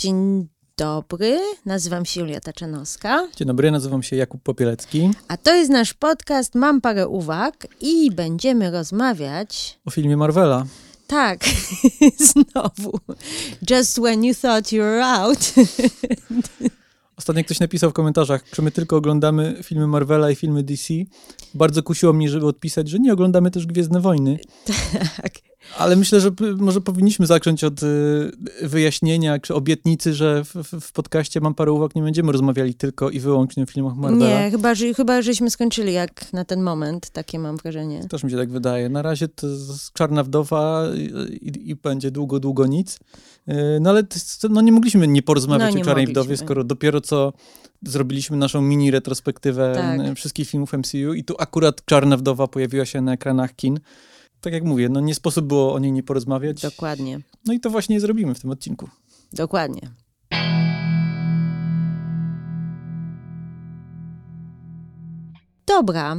Dzień dobry, nazywam się Julia Taczanowska, Dzień dobry, nazywam się Jakub Popielecki. a to jest nasz podcast Mam parę uwag i będziemy rozmawiać... O filmie Marvela. Tak, znowu. Just when you thought you were out. Ostatnio ktoś napisał w komentarzach, że my tylko oglądamy filmy Marvela i filmy DC. Bardzo kusiło mnie, żeby odpisać, że nie oglądamy też Gwiezdne Wojny. tak. Ale myślę, że może powinniśmy zacząć od y, wyjaśnienia czy obietnicy, że w, w, podcaście Mam parę uwag nie będziemy rozmawiali tylko i wyłącznie o filmach Marvela. Nie, chyba, że, chyba żeśmy skończyli jak na ten moment, takie mam wrażenie. Też mi się tak wydaje. Na razie to jest Czarna Wdowa i, i, będzie długo, długo nic. Yy, No ale no nie mogliśmy nie porozmawiać No, o Czarnej mogliśmy. Wdowie, skoro dopiero co zrobiliśmy naszą mini retrospektywę Tak. wszystkich filmów MCU i tu akurat Czarna Wdowa pojawiła się na ekranach kin. Tak jak mówię, no nie sposób było o niej nie porozmawiać. Dokładnie, No i to właśnie zrobimy w tym odcinku. dokładnie. Dobra,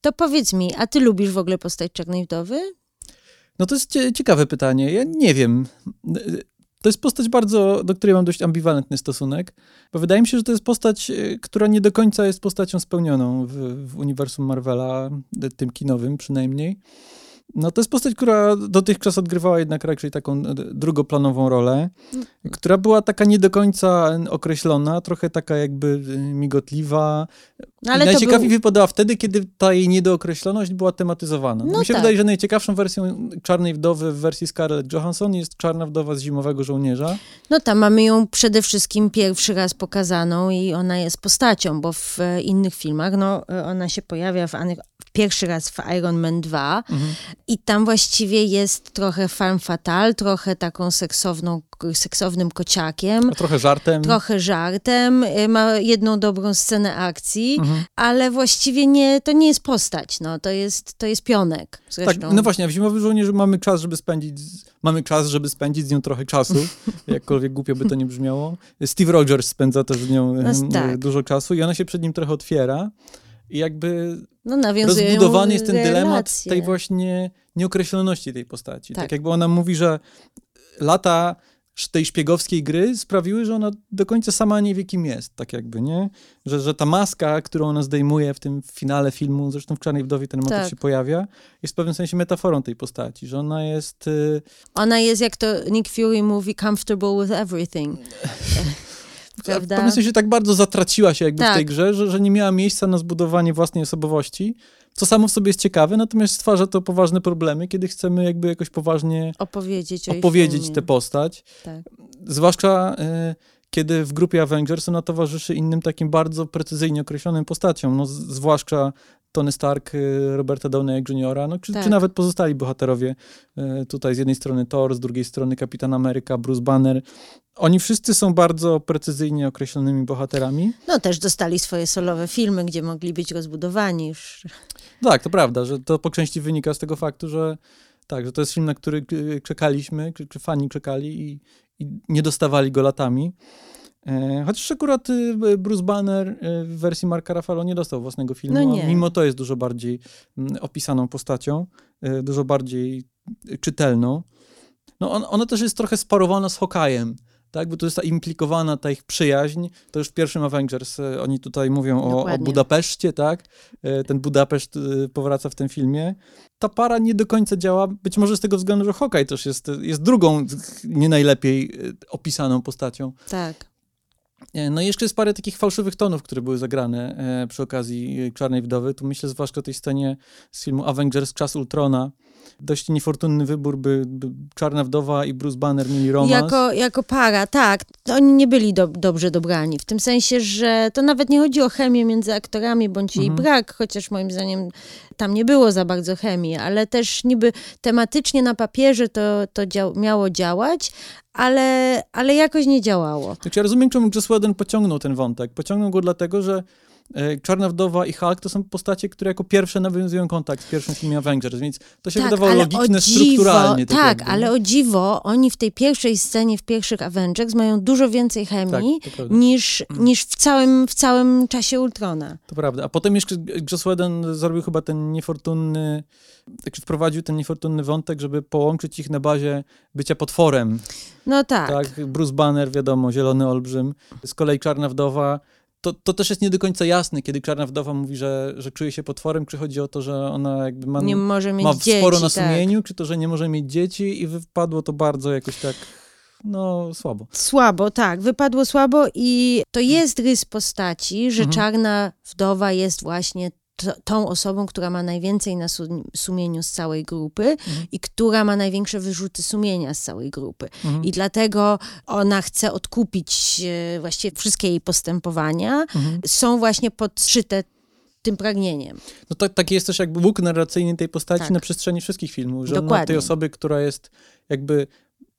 to powiedz mi, a ty lubisz w ogóle postać Czarnej Wdowy? No to jest cie, ciekawe pytanie. Ja nie wiem. To jest postać bardzo, do której mam dość ambiwalentny stosunek, bo wydaje mi się, że to jest postać, e, która nie do końca jest postacią spełnioną w, w uniwersum Marvela, e, tym kinowym przynajmniej. No to jest postać, która dotychczas odgrywała jednak raczej taką e, drugoplanową rolę, która była taka nie do końca określona, trochę taka jakby migotliwa, No, ale najciekawiej był... wypadała wtedy, kiedy ta jej niedookreśloność była tematyzowana. No Mi się tak. wydaje, że najciekawszą wersją Czarnej Wdowy w wersji Scarlett Johansson jest Czarna Wdowa z Zimowego Żołnierza. No tam mamy ją przede wszystkim pierwszy raz pokazaną i ona jest postacią, bo w e, innych filmach, no e, ona się pojawia w, pierwszy raz w Iron Man 2 i tam właściwie jest trochę femme fatale, trochę taką seksowną, seksownym kociakiem. A trochę żartem. Trochę żartem, e, ma jedną dobrą scenę akcji, Mhm. ale właściwie nie, to nie jest postać, no, to jest, to jest pionek. Tak, no właśnie, a w Zimowym Żołnierzu mamy czas, żeby spędzić, z- mamy czas, żeby spędzić z nią trochę czasu, jakkolwiek głupio by to nie brzmiało. Steve Rogers spędza też z nią No, tak. dużo czasu i ona się przed nim trochę otwiera. I jakby no, rozbudowany jest ten dylemat relacje. tej właśnie nieokreśloności tej postaci. Tak. Tak. jakby ona mówi, że lata tej szpiegowskiej gry sprawiły, że ona do końca sama nie wie, kim jest, tak jakby, nie? Że, że ta maska, którą ona zdejmuje w tym finale filmu, zresztą w Czarnej Wdowie ten motyw Tak. się pojawia, jest w pewnym sensie metaforą tej postaci, że ona jest... y, Ona jest, jak to Nick Fury mówi, comfortable with everything. w Prawda? pewnym sensie tak bardzo zatraciła się jakby w Tak. tej grze, że, że nie miała miejsca na zbudowanie własnej osobowości, co samo w sobie jest ciekawe, natomiast stwarza to poważne problemy, kiedy chcemy jakby jakoś poważnie Opowiedzieć opowiedzieć tę postać. Tak. Zwłaszcza y, kiedy w grupie Avengers ona towarzyszy innym takim bardzo precyzyjnie określonym postaciom, no, zwłaszcza Tony Stark, y, Roberta Downey Jr., no, czy, Tak. czy nawet pozostali bohaterowie. Y, tutaj z jednej strony Thor, z drugiej strony Kapitan Ameryka, Bruce Banner. Oni wszyscy są bardzo precyzyjnie określonymi bohaterami. No też dostali swoje solowe filmy, gdzie mogli być rozbudowani już. Tak, to prawda, że to po części wynika z tego faktu, że tak, że to jest film, na który y, czekaliśmy, czy, czy fani czekali i, i nie dostawali go latami. E, Chociaż akurat y, Bruce Banner y, w wersji Marka Ruffalo nie dostał własnego filmu, No mimo to jest dużo bardziej mm, opisaną postacią, y, dużo bardziej czytelną. No on, ona też jest trochę sparowana z Hawkeye'em, tak? Bo tu jest ta implikowana ta ich przyjaźń. To już w pierwszym Avengers oni tutaj mówią o, o. Budapeszcie, tak? Ten Budapeszt powraca w tym filmie. Ta para nie do końca działa, być może z tego względu, że Hawkeye też jest, jest drugą nie najlepiej opisaną postacią. Tak. E, No i jeszcze jest parę takich fałszywych tonów, które były zagrane e, przy okazji e, Czarnej Wdowy. Tu myślę zwłaszcza o tej scenie z filmu Avengers Czas Ultrona. Dość niefortunny wybór, by, by Czarna Wdowa i Bruce Banner mieli romans. Jako, jako para, tak. Oni nie byli do, dobrze dobrani. W tym sensie, że to nawet nie chodzi o chemię między aktorami, bądź jej Mhm. brak, chociaż moim zdaniem tam nie było za bardzo chemii, ale też niby tematycznie na papierze to, to dział, miało działać, ale, ale jakoś nie działało. Znaczy ja rozumiem, czemu Joss Whedon pociągnął ten wątek. Pociągnął go dlatego, że Czarna Wdowa i Hulk to są postacie, które jako pierwsze nawiązują kontakt z pierwszym filmem Avengers, więc to się tak, wydawało logiczne dziwo, strukturalnie. Tak, tak ale o dziwo, oni w tej pierwszej scenie, w pierwszych Avengers mają dużo więcej chemii tak, niż, niż w, całym, w całym czasie Ultrona. To prawda. A potem jeszcze Joss Whedon zrobił chyba ten niefortunny, tak wprowadził ten niefortunny wątek, żeby połączyć ich na bazie bycia potworem. No tak. Tak, Bruce Banner, wiadomo, zielony olbrzym. Z kolei Czarna Wdowa to, to też jest nie do końca jasne, kiedy Czarna Wdowa mówi, że, że czuje się potworem, czy chodzi o to, że ona jakby ma, nie może mieć ma dzieci, sporo tak. na sumieniu, tak. czy to, że nie może mieć dzieci i wypadło to bardzo jakoś tak no słabo. Słabo, tak. Wypadło słabo i to jest rys postaci, że mhm. Czarna Wdowa jest właśnie tą osobą, która ma najwięcej na sumieniu z całej grupy mhm. i która ma największe wyrzuty sumienia z całej grupy. Mhm. I dlatego ona chce odkupić e, właściwie wszystkie jej postępowania. Mhm. Są właśnie podszyte tym pragnieniem. No to, taki jest też jakby łuk narracyjny tej postaci tak. na przestrzeni wszystkich filmów, że Dokładnie. tej osoby, która jest jakby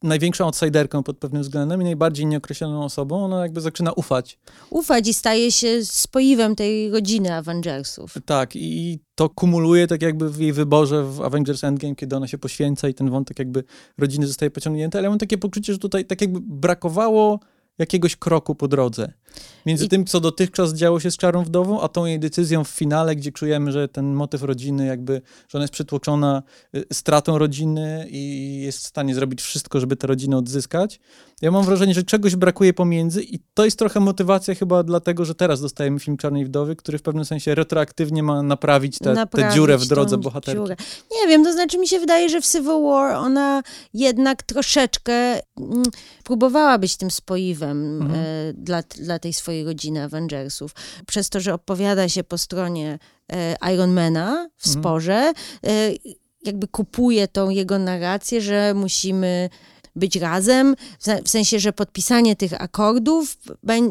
największą outsiderką pod pewnym względem i najbardziej nieokreśloną osobą, ona jakby zaczyna ufać. Ufać i staje się spoiwem tej rodziny Avengersów. Tak, i to kumuluje tak jakby w jej wyborze w Avengers Endgame, kiedy ona się poświęca i ten wątek jakby rodziny zostaje pociągnięty, ale ja mam takie poczucie, że tutaj tak jakby brakowało jakiegoś kroku po drodze. Między I... tym, co dotychczas działo się z Czarą Wdową, a tą jej decyzją w finale, gdzie czujemy, że ten motyw rodziny jakby, że ona jest przytłoczona y, stratą rodziny i jest w stanie zrobić wszystko, żeby tę rodzinę odzyskać. Ja mam wrażenie, że czegoś brakuje pomiędzy i to jest trochę motywacja chyba dlatego, że teraz dostajemy film Czarnej Wdowy, który w pewnym sensie retroaktywnie ma naprawić tę dziurę w drodze bohaterki. Dziurę. Nie wiem, to znaczy mi się wydaje, że w Civil War ona jednak troszeczkę mm, próbowała być tym spoiwem mhm. e, dla, dla tej swojej rodziny Avengersów. Przez to, że opowiada się po stronie e, Ironmana w mhm. sporze, e, jakby kupuje tą jego narrację, że musimy być razem, w sensie, że podpisanie tych akordów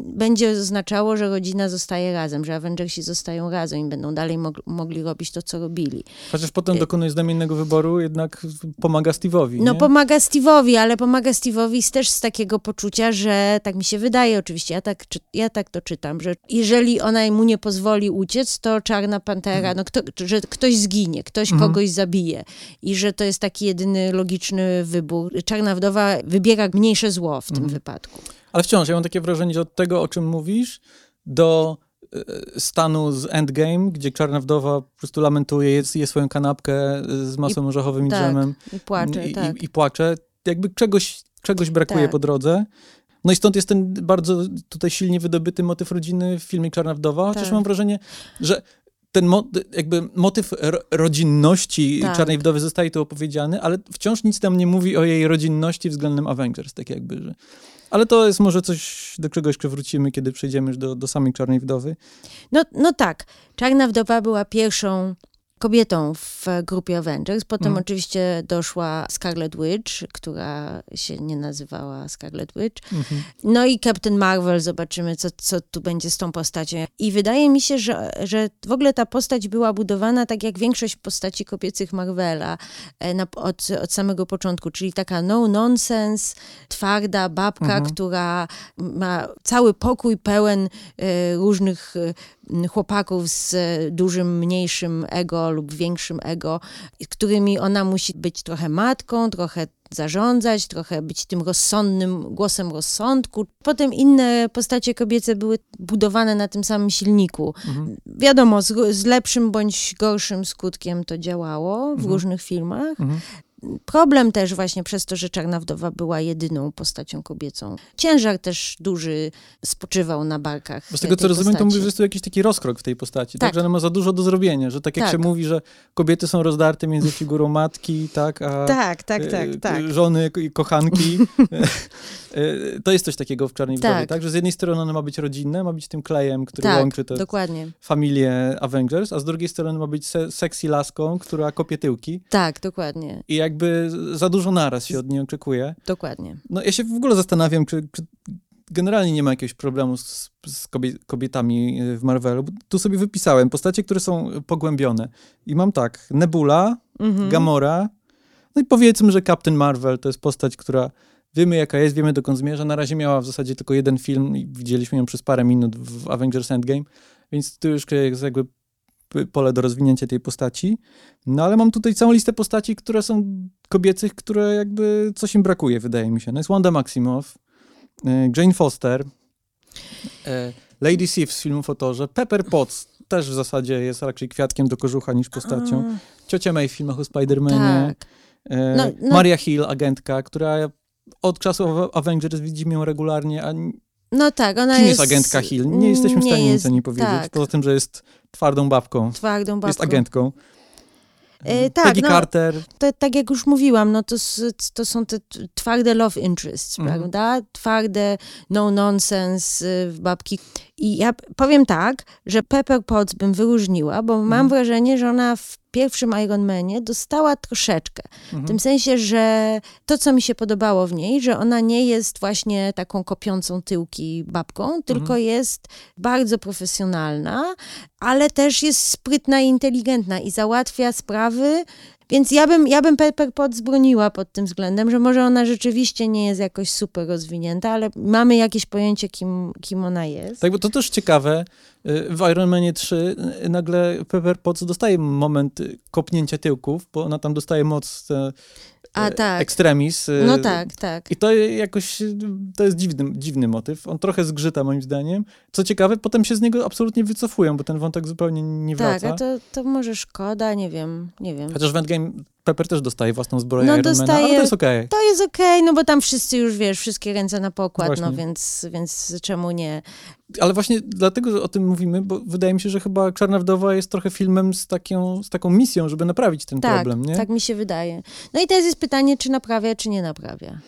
będzie oznaczało, że rodzina zostaje razem, że Avengersi zostają razem i będą dalej mog mogli robić to, co robili. Chociaż potem y dokonuje znamiennego wyboru, jednak pomaga Steve'owi. No pomaga Steve'owi, ale pomaga Steve'owi też z takiego poczucia, że tak mi się wydaje oczywiście, ja tak, ja tak to czytam, że jeżeli ona mu nie pozwoli uciec, to Czarna Pantera, no kto, że ktoś zginie, ktoś mhm. kogoś zabije i że to jest taki jedyny logiczny wybór. Czarna Wdowa wybiera mniejsze zło w tym mhm. wypadku. Ale wciąż, ja mam takie wrażenie, że od tego, o czym mówisz, do e, stanu z Endgame, gdzie Czarna Wdowa po prostu lamentuje, je, je swoją kanapkę z masłem I, orzechowym i tak, dżemem. I płacze, i, tak. i, i płacze. Jakby czegoś, czegoś brakuje tak. po drodze. No i stąd jest ten bardzo tutaj silnie wydobyty motyw rodziny w filmie Czarna Wdowa, chociaż tak. mam wrażenie, że ten mo jakby motyw rodzinności tak. Czarnej Wdowy zostaje tu opowiedziany, ale wciąż nic tam nie mówi o jej rodzinności względem Avengers, tak jakby, że... Ale to jest może coś, do czegoś jeszcze wrócimy, kiedy przejdziemy już do, do samej Czarnej Wdowy. No, no tak. Czarna Wdowa była pierwszą kobietą w grupie Avengers. Potem mm. oczywiście doszła Scarlet Witch, która się nie nazywała Scarlet Witch. Mm -hmm. No i Captain Marvel, zobaczymy, co, co tu będzie z tą postacią. I wydaje mi się, że, że w ogóle ta postać była budowana tak jak większość postaci kobiecych Marvela e, na, od, od samego początku, czyli taka no-nonsense, twarda babka, mm -hmm. która ma cały pokój pełen e, różnych e, chłopaków z dużym, mniejszym ego lub większym ego, którymi ona musi być trochę matką, trochę zarządzać, trochę być tym rozsądnym głosem rozsądku. Potem inne postacie kobiece były budowane na tym samym silniku. Mhm. Wiadomo, z, z, lepszym bądź gorszym skutkiem to działało w mhm. różnych filmach. Mhm. Problem też właśnie przez to, że Czarna Wdowa była jedyną postacią kobiecą. Ciężar też duży spoczywał na barkach. Bo z tego co rozumiem, to mówisz, że jest tu jakiś taki rozkrok w tej postaci, tak? tak? Że ona ma za dużo do zrobienia, że tak jak tak. się mówi, że kobiety są rozdarte między figurą matki, tak, a tak, tak, tak, e, tak. żony i kochanki. E, to jest coś takiego w Czarnej Wdowie, tak. tak? Że z jednej strony ona ma być rodzinna, ma być tym klejem, który tak, łączy te dokładnie. familię Avengers, a z drugiej strony ma być se sexy laską, która kopie tyłki. Tak, dokładnie. I jakby za dużo naraz się od niej oczekuje. Dokładnie. No ja się w ogóle zastanawiam, czy, czy generalnie nie ma jakiegoś problemu z, z, kobietami w Marvelu. Tu sobie wypisałem postacie, które są pogłębione. I mam tak, Nebula, mhm. Gamora, no i powiedzmy, że Captain Marvel to jest postać, która wiemy jaka jest, wiemy dokąd zmierza. Na razie miała w zasadzie tylko jeden film i widzieliśmy ją przez parę minut w Avengers Endgame. więc tu już jest jakby pole do rozwinięcia tej postaci. No ale mam tutaj całą listę postaci, które są kobiecych, które jakby coś im brakuje, wydaje mi się. No jest Wanda Maximoff, e, Jane Foster, e, Lady Sif z filmu Fotorze, Pepper Potts też w zasadzie jest raczej kwiatkiem do kożucha niż postacią. Ciocia May w filmach o Spider-Manie. Tak. E, no, no. Maria Hill, agentka, która od czasu Avengers widzimy ją regularnie, a no tak, ona Kim jest... jest agentka Hill? Nie jesteśmy w stanie nic o niej powiedzieć, tak. poza tym, że jest twardą babką. Twardą babką. Jest agentką. E, tak, Peggy no, Carter. To, tak jak już mówiłam, no to, to są te twarde love interests, mhm. prawda? Twarde no nonsense y, babki. I ja powiem tak, że Pepper Potts bym wyróżniła, bo mam mhm. wrażenie, że ona w pierwszym Iron Manie dostała troszeczkę. Mhm. W tym sensie, że to, co mi się podobało w niej, że ona nie jest właśnie taką kopiącą tyłki babką, tylko mhm. jest bardzo profesjonalna, ale też jest sprytna i inteligentna i załatwia sprawy więc ja bym, ja bym Pepper Potts pod tym względem, że może ona rzeczywiście nie jest jakoś super rozwinięta, ale mamy jakieś pojęcie, kim, kim ona jest. Tak, bo to też ciekawe. Y, w Iron Manie 3 y, nagle Pepper Potts dostaje moment kopnięcia tyłków, bo ona tam dostaje moc a, e, tak. Extremis. E, no tak, tak. I to jakoś, to jest dziwny, dziwny motyw. On trochę zgrzyta moim zdaniem. Co ciekawe, potem się z niego absolutnie wycofują, bo ten wątek zupełnie nie wraca. Tak, a to, to może szkoda, nie wiem, nie wiem. Chociaż w Endgame Pepper też dostaje własną zbroję no, Ironmana, dostaje, ale to jest okej. Okay. To jest okej, okay, no bo tam wszyscy już, wiesz, wszystkie ręce na pokład, no właśnie. no więc, więc czemu nie? Ale właśnie dlatego że o tym mówimy, bo wydaje mi się, że chyba Czarna Wdowa jest trochę filmem z, taką, z taką misją, żeby naprawić ten tak, problem, nie? tak mi się wydaje. No i teraz jest pytanie, czy naprawia, czy nie naprawia.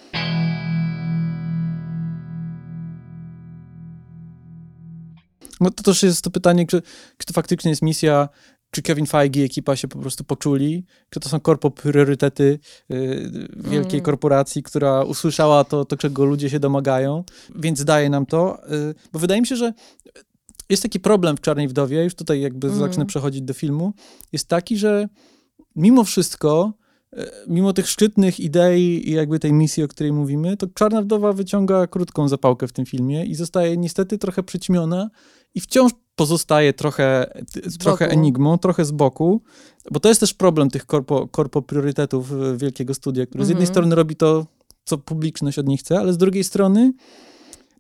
No to też jest to pytanie, czy, czy to faktycznie jest misja czy Kevin Feige i ekipa się po prostu poczuli, czy to są korpo priorytety y, wielkiej mm. korporacji, która usłyszała to, to, czego ludzie się domagają, więc daje nam to, y, bo wydaje mi się, że jest taki problem w Czarnej Wdowie, już tutaj jakby mm. zacznę przechodzić do filmu, jest taki, że mimo wszystko, y, mimo tych szczytnych idei i jakby tej misji, o której mówimy, to Czarna Wdowa wyciąga krótką zapałkę w tym filmie i zostaje niestety trochę przyćmiona i wciąż pozostaje trochę, trochę enigmą, trochę z boku, bo to jest też problem tych korpo, korpo priorytetów e, wielkiego studia, który z jednej mhm. strony robi to, co publiczność od nich chce, ale z drugiej strony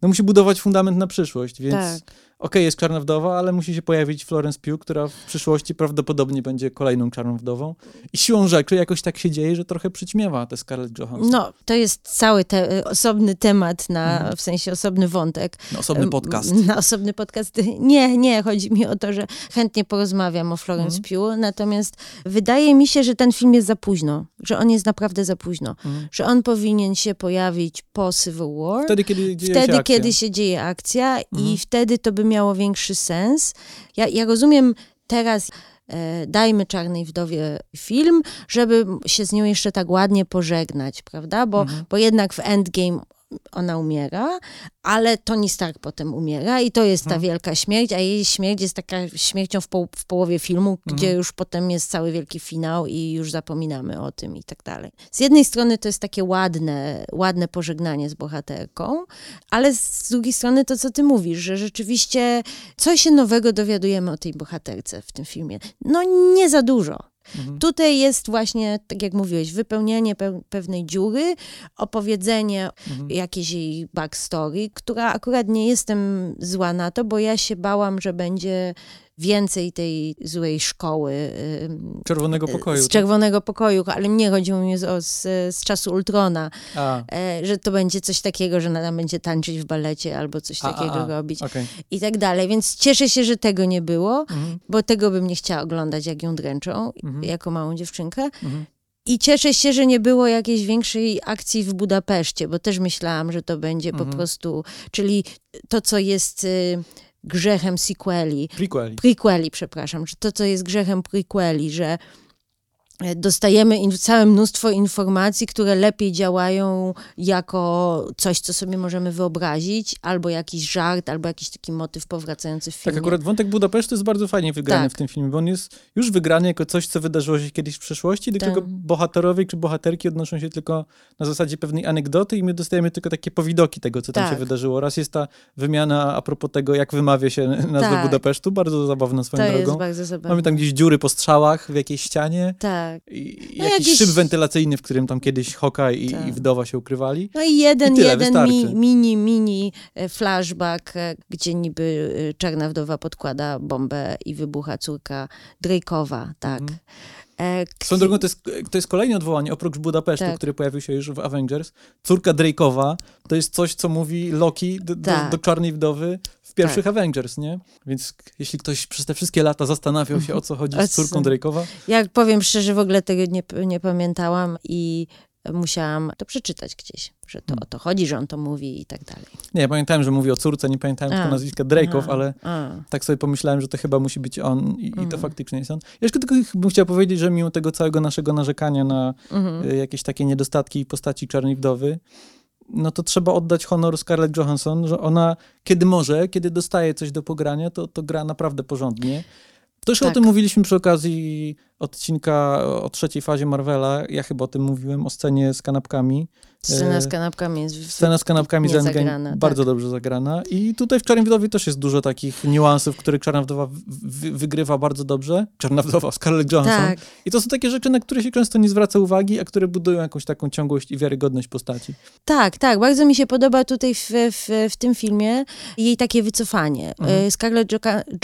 no, musi budować fundament na przyszłość, więc tak okay, jest Czarna Wdowa, ale musi się pojawić Florence Pugh, która w przyszłości prawdopodobnie będzie kolejną Czarną Wdową. I siłą rzeczy jakoś tak się dzieje, że trochę przyćmiewa tę Scarlett Johansson. No, to jest cały te, osobny temat, na, mhm. w sensie osobny wątek. Na osobny podcast. Na osobny podcast. Nie, nie, chodzi mi o to, że chętnie porozmawiam o Florence mhm. Pugh, natomiast wydaje mi się, że ten film jest za późno, że on jest naprawdę za późno, mhm. że on powinien się pojawić po Civil War. Wtedy, kiedy dzieje wtedy, się kiedy się dzieje akcja i mhm. wtedy to by miało większy sens. Ja, ja rozumiem teraz e, dajmy Czarnej Wdowie film, żeby się z nią jeszcze tak ładnie pożegnać, prawda? Bo, mhm. bo jednak w Endgame ona umiera, ale Tony Stark potem umiera i to jest ta hmm. wielka śmierć, a jej śmierć jest taka śmiercią w, po, w połowie filmu, hmm. gdzie już potem jest cały wielki finał i już zapominamy o tym i tak dalej. Z jednej strony to jest takie ładne, ładne pożegnanie z bohaterką, ale z drugiej strony to, co ty mówisz, że rzeczywiście coś się nowego dowiadujemy o tej bohaterce w tym filmie. No nie za dużo. Mhm. Tutaj jest właśnie, tak jak mówiłeś, wypełnienie pe pewnej dziury, opowiedzenie mhm. jakiejś jej backstory, która akurat nie jestem zła na to, bo ja się bałam, że będzie więcej tej złej szkoły. Czerwonego pokoju. Z tak? czerwonego pokoju, ale nie chodziło mi o z, z czasu Ultrona, a. E, że to będzie coś takiego, że ona będzie tańczyć w balecie albo coś a, takiego a, robić okay. i tak dalej. Więc cieszę się, że tego nie było, mhm. bo tego bym nie chciała oglądać, jak ją dręczą, mhm. jako małą dziewczynkę. Mhm. I cieszę się, że nie było jakiejś większej akcji w Budapeszcie, bo też myślałam, że to będzie po prostu, czyli to, co jest y, grzechem sequeli. Prequeli. Prequeli, przepraszam. Że to, co jest grzechem prequeli, że dostajemy in, całe mnóstwo informacji, które lepiej działają jako coś, co sobie możemy wyobrazić, albo jakiś żart, albo jakiś taki motyw powracający w filmie. Tak, akurat wątek Budapesztu jest bardzo fajnie wygrany tak. w tym filmie, bo on jest już wygrany jako coś, co wydarzyło się kiedyś w przeszłości, do tak. czego bohaterowie czy bohaterki odnoszą się tylko na zasadzie pewnej anegdoty i my dostajemy tylko takie powidoki tego, co tam tak. się wydarzyło. Raz jest ta wymiana a propos tego, jak wymawia się nazwę tak. Budapesztu, bardzo zabawna swoją to drogą. Jest bardzo zabawne. Mamy tam gdzieś dziury po strzałach w jakiejś ścianie. Tak. I, no jakiś, jakiś szyb wentylacyjny, w którym tam kiedyś Hoka i, tak. i wdowa się ukrywali. No i jeden, I tyle, jeden mi, mini, mini e, flashback, e, gdzie niby e, czarna wdowa podkłada bombę i wybucha córka Drake'owa, tak. Mhm. E, Swoją drogą, to jest, to jest kolejne odwołanie, oprócz Budapesztu, tak. który pojawił się już w Avengers. Córka Drake'owa to jest coś, co mówi Loki do, tak. do, do Czarnej Wdowy w pierwszych tak. Avengers, nie? Więc jeśli ktoś przez te wszystkie lata zastanawiał się, o co chodzi z córką Drake'owa... Jak powiem szczerze, w ogóle tego nie, nie pamiętałam i musiałam to przeczytać gdzieś, że to hmm. o to chodzi, że on to mówi i tak dalej. Nie, pamiętałem, że mówi o córce, nie pamiętałem tylko nazwiska Drake'ów, ale a. tak sobie pomyślałem, że to chyba musi być on i, i to mhm. faktycznie jest on. Ja jeszcze tylko bym chciał powiedzieć, że mimo tego całego naszego narzekania na y, jakieś takie niedostatki postaci Czarnej Wdowy, no to trzeba oddać honor Scarlett Johansson, że ona kiedy może, kiedy dostaje coś do pogrania, to, to gra naprawdę porządnie. Też tak. o tym mówiliśmy przy okazji odcinka o trzeciej fazie Marvela. Ja chyba o tym mówiłem, o scenie z kanapkami. Scena z kanapkami jest Scena z kanapkami z zagrana, bardzo tak. dobrze zagrana. I tutaj w Czarnej Wdowie też jest dużo takich niuansów, które Czarna Wdowa wygrywa bardzo dobrze. Czarna Wdowa, Scarlett Johansson. Tak. I to są takie rzeczy, na które się często nie zwraca uwagi, a które budują jakąś taką ciągłość i wiarygodność postaci. Tak, tak. Bardzo mi się podoba tutaj w, w, w tym filmie jej takie wycofanie. Mhm. E, Scarlett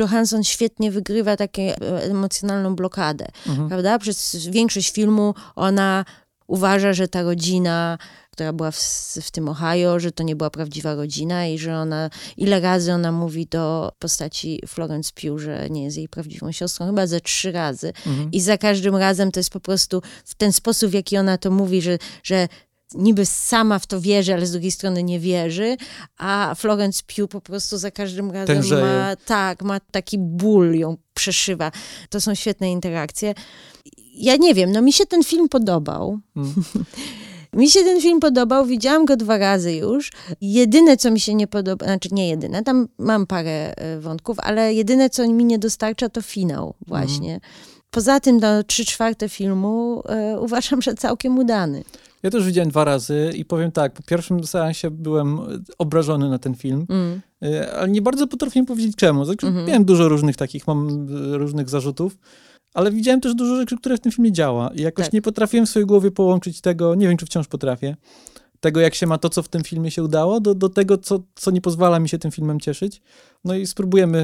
Johansson świetnie wygrywa taką emocjonalną blokadę, mhm. prawda? Przez większość filmu ona uważa, że ta rodzina która była w, w, tym Ohio, że to nie była prawdziwa rodzina i że ona, ile razy ona mówi do postaci Florence Pugh, że nie jest jej prawdziwą siostrą, chyba ze trzy razy. Mhm. I za każdym razem to jest po prostu w ten sposób, w jaki ona to mówi, że, że niby sama w to wierzy, ale z drugiej strony nie wierzy, a Florence Pugh po prostu za każdym razem Tężeje. ma, tak, ma taki ból, ją przeszywa. To są świetne interakcje. Ja nie wiem, no mi się ten film podobał. Hmm. Mi się ten film podobał, widziałam go dwa razy już. Jedyne, co mi się nie podoba, znaczy nie jedyne, tam mam parę e, wątków, ale jedyne, co mi nie dostarcza, to finał właśnie. Mm. Poza tym, no, trzy czwarte filmu e, uważam, że całkiem udany. Ja też widziałem dwa razy i powiem tak, po pierwszym seansie byłem obrażony na ten film, mm. E, ale nie bardzo potrafię powiedzieć czemu. Znaczy, mm -hmm. Miałem dużo różnych takich, mam różnych zarzutów. Ale widziałem też dużo rzeczy, które w tym filmie działa. I jakoś tak. nie potrafiłem w swojej głowie połączyć tego, nie wiem, czy wciąż potrafię, tego, jak się ma to, co w tym filmie się udało, do, do tego, co, co nie pozwala mi się tym filmem cieszyć. No i spróbujemy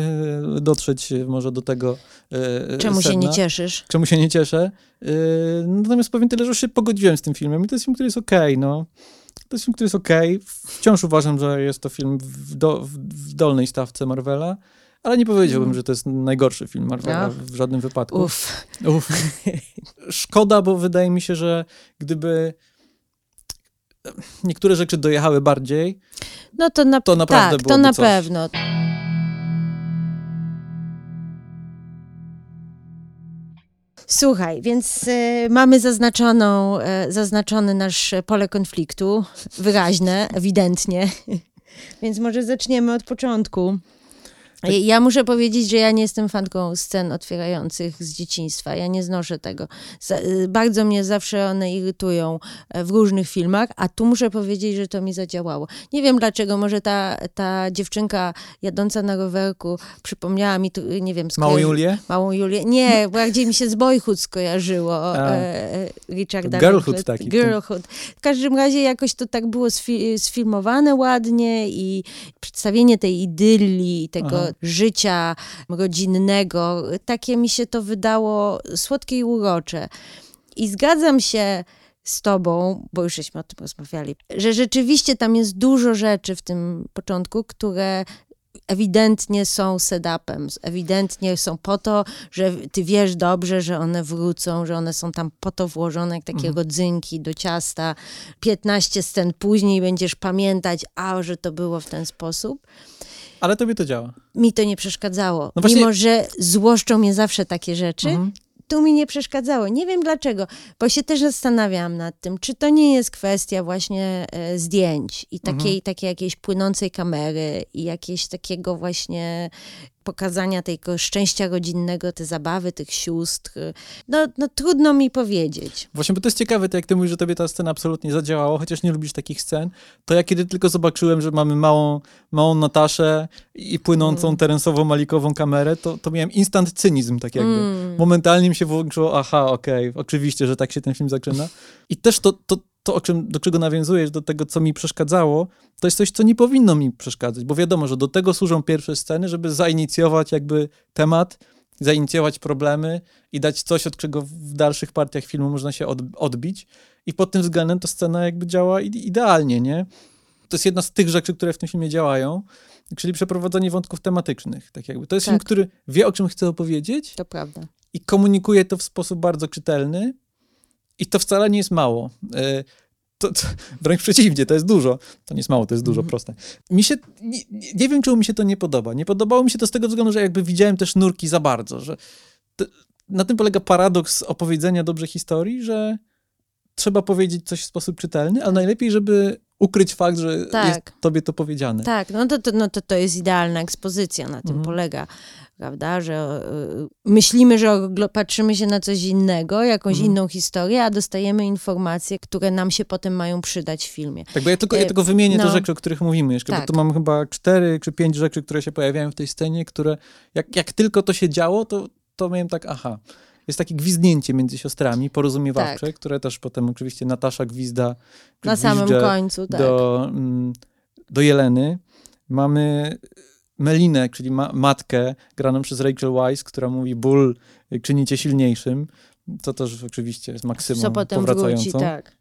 e, dotrzeć może do tego. E, Czemu sedna. się nie cieszysz? Czemu się nie cieszę? E, natomiast powiem tyle, że już się pogodziłem z tym filmem i to jest film, który jest okej, okay, no. To jest film, który jest okej. Okay. Wciąż uważam, że jest to film w, do, w dolnej stawce Marvela. Ale nie powiedziałbym, mm. że to jest najgorszy film Marvela no. w żadnym wypadku. Uf. Uf. Szkoda, bo wydaje mi się, że gdyby niektóre rzeczy dojechały bardziej, no to, na, to naprawdę tak, to na coś. pewno. Słuchaj, więc y, mamy zaznaczoną, y, zaznaczony nasz pole konfliktu, wyraźne, ewidentnie. Więc może zaczniemy od początku. Tak. Ja muszę powiedzieć, że ja nie jestem fanką scen otwierających z dzieciństwa. Ja nie znoszę tego. Y, bardzo mnie zawsze one irytują e, w różnych filmach, a tu muszę powiedzieć, że to mi zadziałało. Nie wiem dlaczego, może ta, ta dziewczynka jadąca na rowerku przypomniała mi, tu, nie wiem... Małą Julię? Małą Julię. Nie, bardziej mi się z Boyhood skojarzyło. A, e, e Richarda Girlhood taki. Girlhood. W każdym razie jakoś to tak było sfi sfilmowane ładnie i przedstawienie tej idylii, tego Aha życia rodzinnego. Takie mi się to wydało słodkie i urocze. I zgadzam się z tobą, bo już żeśmy o tym rozmawiali, że rzeczywiście tam jest dużo rzeczy w tym początku, które ewidentnie są setupem, ewidentnie są po to, że ty wiesz dobrze, że one wrócą, że one są tam po to włożone jak takie mhm. rodzynki do ciasta. 15 scen później będziesz pamiętać, a że to było w ten sposób. Ale tobie to działa. Mi to nie przeszkadzało. No właśnie... Mimo, że złoszczą mnie zawsze takie rzeczy, mhm. tu mi nie przeszkadzało. Nie wiem dlaczego, bo się też zastanawiałam nad tym, czy to nie jest kwestia właśnie e, zdjęć i takiej, mhm. takiej jakiejś płynącej kamery i jakieś takiego właśnie pokazania tego szczęścia rodzinnego, te zabawy tych sióstr. No, no trudno mi powiedzieć. Właśnie, bo to jest ciekawe, to jak ty mówisz, że tobie ta scena absolutnie zadziałała, chociaż nie lubisz takich scen, to ja kiedy tylko zobaczyłem, że mamy małą, małą Nataszę i płynącą mm. terensową, malikową kamerę, to, to miałem instant cynizm, tak jakby. Mm. Momentalnie mi się włączyło, aha, okej, okay, oczywiście, że tak się ten film zaczyna. I też to, to, to, o czym, do czego nawiązujesz, do tego, co mi przeszkadzało, to jest coś, co nie powinno mi przeszkadzać, bo wiadomo, że do tego służą pierwsze sceny, żeby zainicjować jakby temat, zainicjować problemy i dać coś, od czego w dalszych partiach filmu można się od, odbić. I pod tym względem ta scena jakby działa idealnie, nie? To jest jedna z tych rzeczy, które w tym filmie działają, czyli przeprowadzenie wątków tematycznych. Tak jakby. To jest tak. film, który wie, o czym chce opowiedzieć. To prawda. I komunikuje to w sposób bardzo czytelny i to wcale nie jest mało. E, to, to, wręcz przeciwnie, to jest dużo. To nie jest mało, to jest dużo, mm. proste. Mi się, nie, nie, wiem, czemu mi się to nie podoba. Nie podobało mi się to z tego względu, że jakby widziałem też nurki za bardzo, że to, na tym polega paradoks opowiedzenia dobrze historii, że trzeba powiedzieć coś w sposób czytelny, ale najlepiej, żeby ukryć fakt, że tak. jest tobie to powiedziane. Tak, no to, to, no to, to jest idealna ekspozycja, na tym mhm. polega, prawda, że y, myślimy, że patrzymy się na coś innego, jakąś mhm. inną historię, a dostajemy informacje, które nam się potem mają przydać w filmie. Tak, bo ja tylko, ja e, tylko wymienię no. te rzeczy, o których mówimy jeszcze, tak. bo tu mam chyba cztery czy pięć rzeczy, które się pojawiają w tej scenie, które jak, jak tylko to się działo, to, to miałem tak, aha, jest takie gwizdnięcie między siostrami, porozumiewawcze, tak. które też potem oczywiście Natasza gwizda na samym końcu, tak. do, mm, do Jeleny. Mamy Melinę, czyli ma matkę, graną przez Rachel Weisz, która mówi ból czyni cię silniejszym, co też oczywiście jest maksymum Co potem powracającą. Wróci, tak.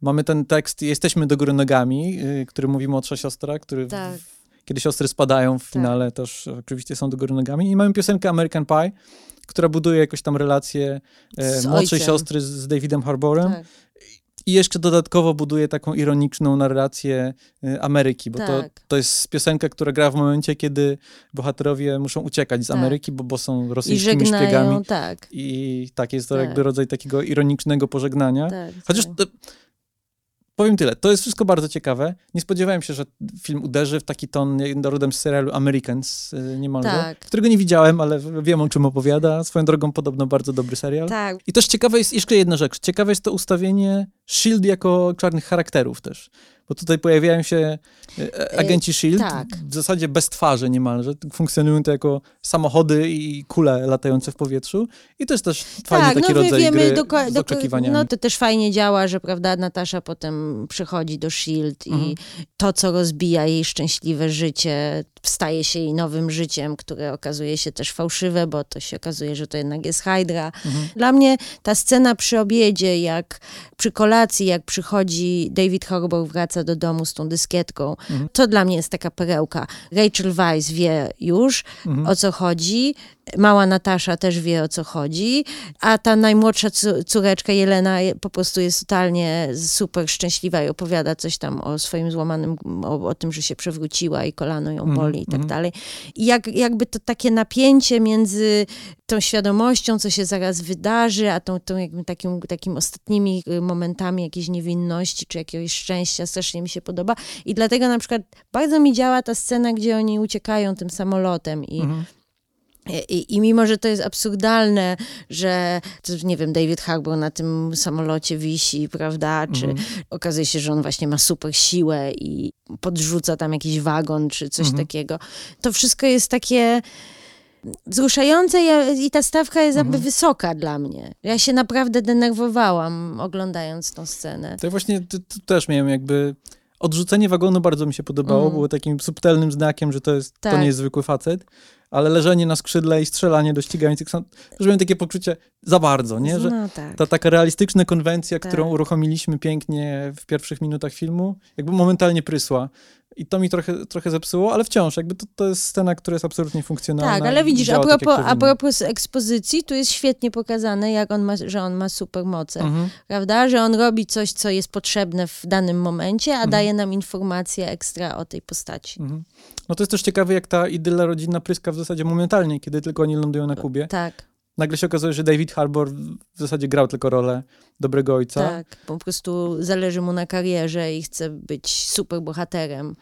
Mamy ten tekst Jesteśmy do góry nogami, y, który mówi młodsza siostra, który tak. w, kiedy siostry spadają w tak. finale też oczywiście są do góry nogami. I mamy piosenkę American Pie, która buduje jakoś tam relację e, młodszej ojcem. siostry z, z Davidem Harborem. Tak. I jeszcze dodatkowo buduje taką ironiczną narrację e, Ameryki, bo tak. to, to jest piosenka, która gra w momencie, kiedy bohaterowie muszą uciekać z tak. Ameryki, bo, bo są rosyjskimi I żegnają, szpiegami. Tak. I tak, jest to tak. jakby rodzaj takiego ironicznego pożegnania. Tak, Chociaż tak. Powiem tyle, to jest wszystko bardzo ciekawe. Nie spodziewałem się, że film uderzy w taki ton rodem z serialu Americans y, niemalże, tak. którego nie widziałem, ale wiem o czym opowiada. Swoją drogą podobno bardzo dobry serial. Tak. I też ciekawe jest jeszcze jedna rzecz. Ciekawe jest to ustawienie S.H.I.E.L.D. jako czarnych charakterów też bo tutaj pojawiają się e, e, agenci SHIELD, tak. w zasadzie bez twarzy niemalże, funkcjonują to jako samochody i kule latające w powietrzu i to jest też fajny tak, taki no, rodzaj wiemy, gry do, z oczekiwaniami. No to też fajnie działa, że prawda, Natasza potem przychodzi do SHIELD mhm. i to, co rozbija jej szczęśliwe życie, staje się jej nowym życiem, które okazuje się też fałszywe, bo to się okazuje, że to jednak jest Hydra. Mhm. Dla mnie ta scena przy obiedzie, jak przy kolacji, jak przychodzi David Harbour, wraca do domu z tą dyskietką, mhm. to dla mnie jest taka perełka. Rachel Weisz wie już, mhm. o co chodzi, Mała Natasza też wie o co chodzi, a ta najmłodsza córeczka Jelena po prostu jest totalnie super szczęśliwa i opowiada coś tam o swoim złamanym, o, o tym, że się przewróciła i kolano ją mhm, boli mm, i tak mm. dalej. I jak, jakby to takie napięcie między tą świadomością, co się zaraz wydarzy, a tą, tą jakby takim, takim ostatnimi momentami jakiejś niewinności czy jakiegoś szczęścia strasznie mi się podoba. I dlatego na przykład bardzo mi działa ta scena, gdzie oni uciekają tym samolotem i mm i, I, mimo, że to jest absurdalne, że, nie wiem, David Harbour na tym samolocie wisi, prawda, czy mm. okazuje się, że on właśnie ma super siłę i podrzuca tam jakiś wagon, czy coś mm. takiego, to wszystko jest takie wzruszające i ta stawka jest jakby mhm. wysoka dla mnie. Ja się naprawdę denerwowałam oglądając tą scenę. To właśnie tu, tu też miałem jakby odrzucenie wagonu bardzo mi się podobało, mm. było takim subtelnym znakiem, że to, jest, tak. to nie jest zwykły facet ale leżenie na skrzydle i strzelanie do ścigających są, że miałem takie poczucie za bardzo, nie? Że no, tak. ta taka realistyczna konwencja, tak. którą uruchomiliśmy pięknie w pierwszych minutach filmu, jakby momentalnie prysła. I to mi trochę, trochę zepsuło, ale wciąż, jakby to, to jest scena, która jest absolutnie funkcjonalna. Tak, ale widzisz, a propos, tak, a propos ekspozycji, tu jest świetnie pokazane, jak on ma, że on ma supermoce, mhm. prawda? Że on robi coś, co jest potrzebne w danym momencie, a mhm. daje nam informację ekstra o tej postaci. Mhm. No to jest też ciekawe, jak ta idyla rodzinna pryska w zasadzie momentalnie, kiedy tylko oni lądują na Kubie. Tak. Nagle się okazuje, że David Harbour w zasadzie grał tylko rolę dobrego ojca. Tak, po prostu zależy mu na karierze i chce być super bohaterem.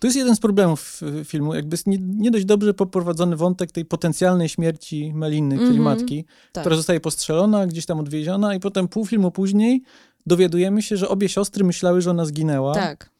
To jest jeden z problemów filmu, jakby jest nie, nie dość dobrze poprowadzony wątek tej potencjalnej śmierci Meliny, czyli mm -hmm. matki, tak. która zostaje postrzelona, gdzieś tam odwieziona i potem pół filmu później dowiadujemy się, że obie siostry myślały, że ona zginęła. Tak.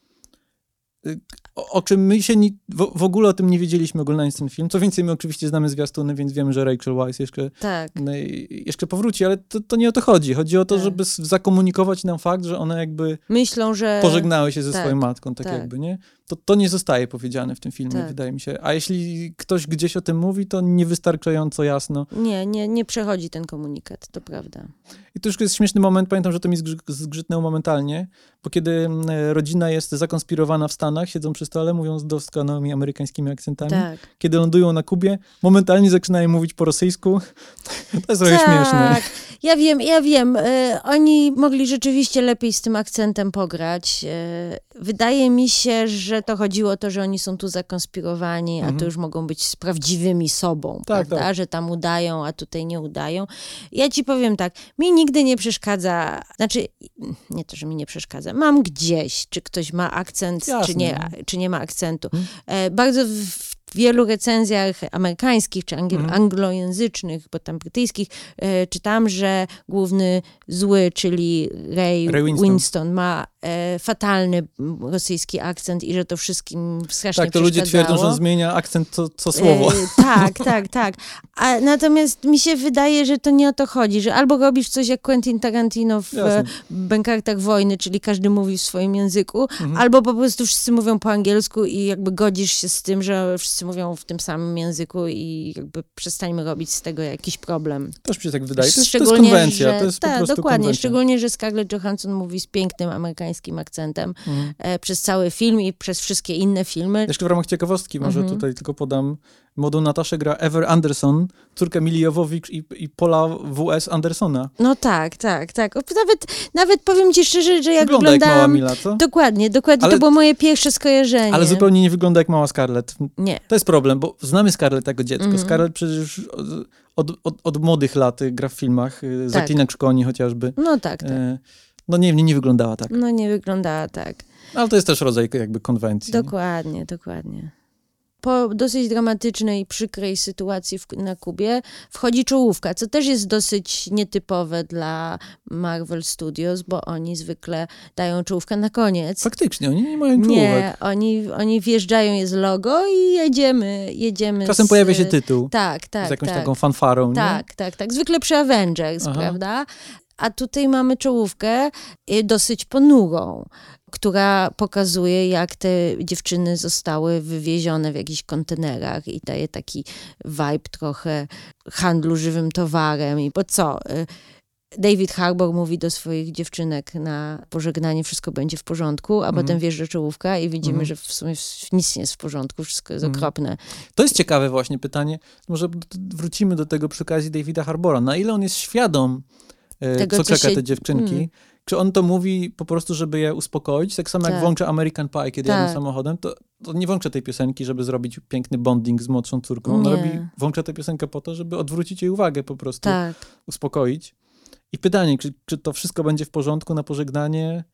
O, czym my się nie, w, w, ogóle o tym nie wiedzieliśmy oglądając ten film. Co więcej, my oczywiście znamy zwiastuny, więc wiemy, że Rachel Weisz jeszcze, tak. no, jeszcze powróci, ale to, to, nie o to chodzi. Chodzi o to, tak. żeby zakomunikować nam fakt, że one jakby myślą, że pożegnały się ze tak. swoją matką, tak, tak, jakby, nie? To, to nie zostaje powiedziane w tym filmie, tak. wydaje mi się. A jeśli ktoś gdzieś o tym mówi, to niewystarczająco jasno. Nie, nie, nie przechodzi ten komunikat, to prawda. I to już jest śmieszny moment, pamiętam, że to mi zgrzytnęło momentalnie, bo kiedy rodzina jest zakonspirowana w Stanach, siedzą przy stole, mówiąc doskonałymi amerykańskimi akcentami. Tak. Kiedy lądują na Kubie, momentalnie zaczynają mówić po rosyjsku. To jest trochę tak. śmieszne. Ja wiem, ja wiem. Y, oni mogli rzeczywiście lepiej z tym akcentem pograć. Y, wydaje mi się, że to chodziło o to, że oni są tu zakonspirowani, mhm. a to mhm. już mogą być z prawdziwymi sobą, tak, prawda? Tak. Że tam udają, a tutaj nie udają. Ja ci powiem tak, mi nigdy nie przeszkadza, znaczy, nie to, że mi nie przeszkadza, mam gdzieś, czy ktoś ma akcent, czy nie, czy nie ma akcentu. Hmm. E, bardzo w, wielu recenzjach amerykańskich czy mm. anglojęzycznych, bo tam brytyjskich, e, czytam, że główny zły, czyli Ray, Ray Winston. Winston. ma fatalny rosyjski akcent i że to wszystkim strasznie Tak, to ludzie twierdzą, że zmienia akcent co, co słowo. E, tak, tak, tak. A, natomiast mi się wydaje, że to nie o to chodzi, że albo robisz coś jak Quentin Tarantino w Jasne. Bękartach Wojny, czyli każdy mówi w swoim języku, mhm. albo po prostu wszyscy mówią po angielsku i jakby godzisz się z tym, że wszyscy mówią w tym samym języku i jakby przestańmy robić z tego jakiś problem. Też mi się tak wydaje. To jest, to jest konwencja, że, to jest ta, po dokładnie, konwencja. szczególnie, że Scarlett Johansson mówi z pięknym amerykańskim akcentem mhm. e, przez cały film i przez wszystkie inne filmy. Jeszcze w ramach ciekawostki może mhm. tutaj tylko podam Młodą Nataszę gra Ever Anderson, córka Mili Jowowicz i, i Paula W.S. Andersona. No tak, tak, tak. Nawet, nawet powiem ci szczerze, że jak wygląda jak mała Mila, co? Dokładnie, dokładnie. Ale... To było moje pierwsze skojarzenie. Ale zupełnie nie wygląda jak mała Scarlett. Nie. To jest problem, bo znamy Scarlett jako dziecko. Mm -hmm. Scarlett przecież od, od, od, młodych lat gra w filmach. Y, tak. Zaklinak Szkoni chociażby. No tak, tak. E, no nie, nie, nie wyglądała tak. No nie wyglądała tak. Ale to jest też rodzaj jakby konwencji. Dokładnie, nie? dokładnie po dosyć dramatycznej, przykrej sytuacji w, na Kubie wchodzi czołówka, co też jest dosyć nietypowe dla Marvel Studios, bo oni zwykle dają czołówkę na koniec. Faktycznie, oni nie mają czołówek. Nie, oni, oni wjeżdżają, jest logo i jedziemy, jedziemy. Czasem z, pojawia się tytuł. Tak, tak. Z jakąś tak. taką fanfarą, Tak, nie? tak, tak. Zwykle przy Avengers, Aha. prawda? A tutaj mamy czołówkę y, dosyć ponurą która pokazuje, jak te dziewczyny zostały wywiezione w jakichś kontenerach i daje taki vibe trochę handlu żywym towarem. I po co? Y, David Harbour mówi do swoich dziewczynek na pożegnanie, wszystko będzie w porządku, a mm. potem wjeżdża czołówka i widzimy, mm. że w sumie nic nie jest w porządku, wszystko jest mm. okropne. To jest ciekawe właśnie pytanie. Może wrócimy do tego przy okazji Davida Harbora. Na ile on jest świadom, tego, co czeka się... te dziewczynki? Mm. Czy on to mówi po prostu, żeby je uspokoić? Tak samo tak. jak włącza American Pie, kiedy tak. jadę samochodem, to, to, nie włącza tej piosenki, żeby zrobić piękny bonding z młodszą córką. On robi, włącza tę piosenkę po to, żeby odwrócić jej uwagę po prostu, tak. uspokoić. I pytanie, czy, czy to wszystko będzie w porządku na pożegnanie,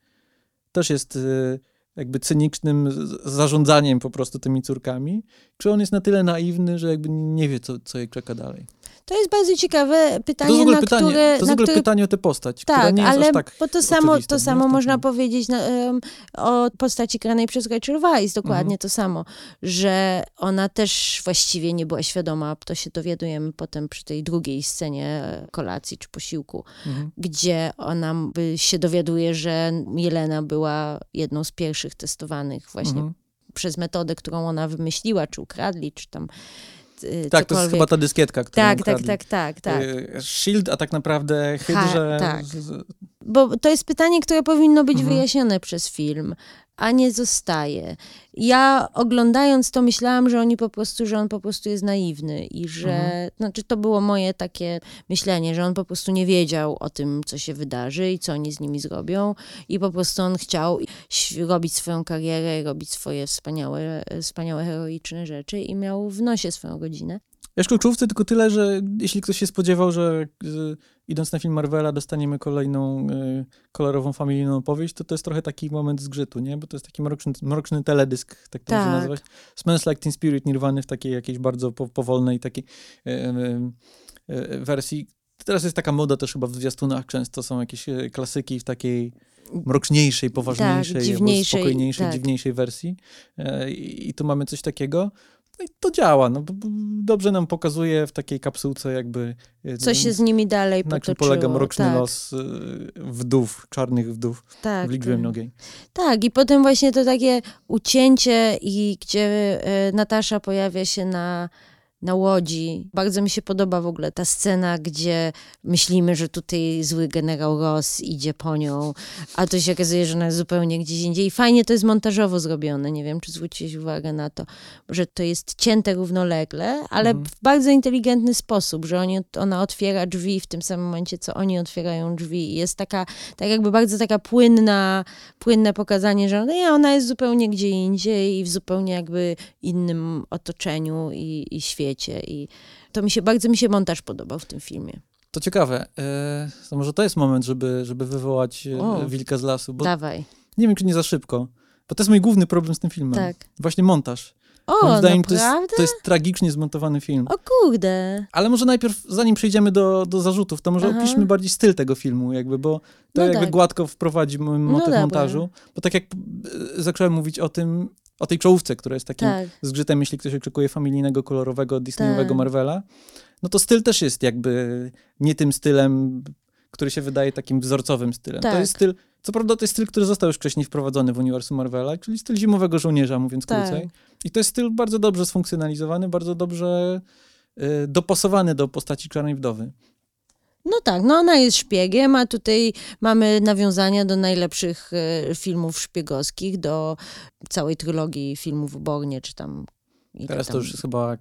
też jest y, jakby cynicznym zarządzaniem po prostu tymi córkami. Czy on jest na tyle naiwny, że jakby nie wie, co, co jej czeka dalej? To jest bardzo ciekawe pytanie, to jest na pytanie, które... To jest w ogóle pytanie o tę postać, tak, ale tak bo to samo, to samo można powiedzieć na, um, o postaci granej przez Rachel Weisz, dokładnie mhm. to samo, że ona też właściwie nie była świadoma, to się dowiadujemy potem przy tej drugiej scenie kolacji czy posiłku, mhm. gdzie ona się dowiaduje, że Jelena była jedną z pierwszych testowanych właśnie mhm. przez metodę, którą ona wymyśliła, czy ukradli, czy tam Y, tak, to jest chyba ta dyskietka, którą Tak, tak, tak, tak, tak. Shield, a tak naprawdę Hydrze... tak. Bo to jest pytanie, które powinno być mhm. wyjaśnione przez film a nie zostaje. Ja oglądając to myślałam, że oni po prostu, że on po prostu jest naiwny i że, mhm. znaczy to było moje takie myślenie, że on po prostu nie wiedział o tym, co się wydarzy i co oni z nimi zrobią i po prostu on chciał robić swoją karierę, robić swoje wspaniałe, wspaniałe heroiczne rzeczy i miał w nosie swoją godzinę. Ja szkolczówce tylko tyle, że jeśli ktoś się spodziewał, że y, idąc na film Marvela dostaniemy kolejną y, kolorową familijną opowieść, to to jest trochę taki moment zgrzytu, nie? Bo to jest taki mroczny, mroczny teledysk, tak to tak. można nazwać. Smells Like Teen Spirit Nirwany w takiej jakiejś bardzo po, powolnej takiej y, wersji. Teraz jest taka moda też chyba w zwiastunach, często są jakieś klasyki w takiej mroczniejszej, poważniejszej, tak, dziwniejszej, spokojniejszej, tak. dziwniejszej wersji. I tu mamy coś takiego. No i to działa. No, dobrze nam pokazuje w takiej kapsułce jakby... E, Co się z nimi dalej na potoczyło. czym polega mroczny tak. los e, wdów, czarnych wdów tak, w liczbie mnogiej. Tak, i potem właśnie to takie ucięcie, i gdzie Natasza pojawia się na na łodzi. Bardzo mi się podoba w ogóle ta scena, gdzie myślimy, że tutaj zły generał Ross idzie po nią, a to się okazuje, że ona jest zupełnie gdzieś indziej. I fajnie to jest montażowo zrobione. Nie wiem, czy zwróciłeś uwagę na to, że to jest cięte równolegle, ale mhm. w bardzo inteligentny sposób, że oni, ona otwiera drzwi w tym samym momencie, co oni otwierają drzwi. I jest taka, tak jakby bardzo taka płynna, płynne pokazanie, że nie, ona jest zupełnie gdzie indziej i w zupełnie jakby innym otoczeniu i, i świecie świecie i to mi się, bardzo mi się montaż podobał w tym filmie. To ciekawe. E, to może to jest moment, żeby, żeby wywołać e, o, wilka z lasu. Bo dawaj. Nie wiem, czy nie za szybko. Bo to jest mój główny problem z tym filmem. Tak. Właśnie montaż. O, Moim zdaniem to jest, to jest, tragicznie zmontowany film. O kurde. Ale może najpierw, zanim przejdziemy do, do zarzutów, to może Aha. opiszmy bardziej styl tego filmu, jakby, bo to no jakby tak. gładko wprowadzi motyw no montażu. Bo tak jak e, zacząłem mówić o tym, o tej czołówce, która jest takim tak. zgrzytem, jeśli ktoś oczekuje familijnego, kolorowego, Disneyowego tak. Marvela, no to styl też jest jakby nie tym stylem, który się wydaje takim wzorcowym stylem. Tak. To jest styl, co prawda to jest styl, który został już wcześniej wprowadzony w uniwersum Marvela, czyli styl zimowego żołnierza, mówiąc tak. krócej. I to jest styl bardzo dobrze sfunkcjonalizowany, bardzo dobrze y, dopasowany do postaci Czarnej Wdowy. No tak, no ona jest szpiegiem, a tutaj mamy nawiązania do najlepszych e, filmów szpiegowskich, do całej trylogii filmów Bornie, czy tam... Teraz tam... to już jest chyba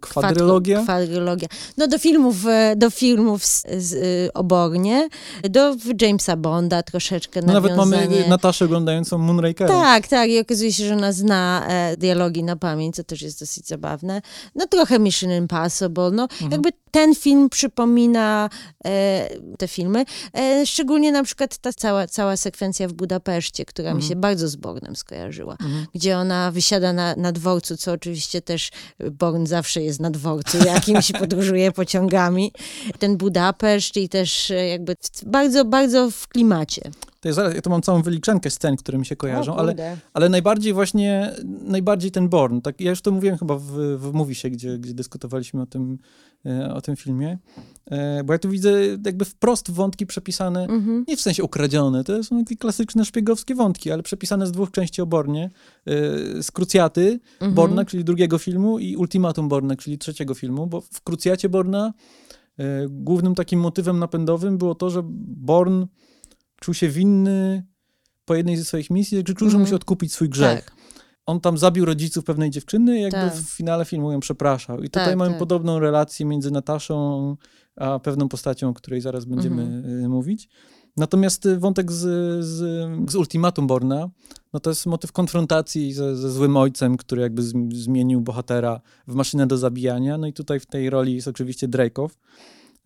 kwadrylogia? Kwadrylogia. No do filmów, e, do filmów z, z, e, obornie, do Jamesa Bonda troszeczkę no Nawet mamy Nataszę oglądającą Moonrakera. Tak, tak i okazuje się, że ona zna dialogi na pamięć, co też jest dosyć zabawne. No trochę Mission Impossible, no mhm. jakby ten film przypomina e, te filmy, e, szczególnie na przykład ta cała, cała sekwencja w Budapeszcie, która mhm. mi się bardzo z Bornem skojarzyła, mhm. gdzie ona wysiada na, na dworcu, co oczywiście też Born zawsze jest na dworcu jakimś, podróżuje pociągami. Ten Budapeszt i też e, jakby bardzo, bardzo w klimacie. To jest, ja tu mam całą wyliczenkę scen, które mi się kojarzą, ale, ale najbardziej właśnie, najbardziej ten Born. Tak, ja już to mówiłem chyba w, w Movisie, gdzie, gdzie dyskutowaliśmy o tym, e, o tym filmie, e, bo ja tu widzę jakby wprost wątki przepisane, mhm. nie w sensie ukradzione, to są takie klasyczne szpiegowskie wątki, ale przepisane z dwóch części o Bornie, z Krucjaty mhm. Borna, czyli drugiego filmu i Ultimatum Borna, czyli trzeciego filmu, bo w Krucjacie Borna głównym takim motywem napędowym było to, że Born czuł się winny po jednej ze swoich misji, że czuł, że musi mhm. odkupić swój grzech. Tak. On tam zabił rodziców pewnej dziewczyny i jakby tak. w finale filmu ją przepraszał. I tutaj tak, mamy tak. podobną relację między Nataszą a pewną postacią, o której zaraz będziemy mhm. Y, mówić. Natomiast y, wątek z, z, z ultimatum Borna, no to jest motyw konfrontacji ze, ze złym ojcem, który jakby zmienił bohatera w maszynę do zabijania. No i tutaj w tej roli jest oczywiście Drake'ow.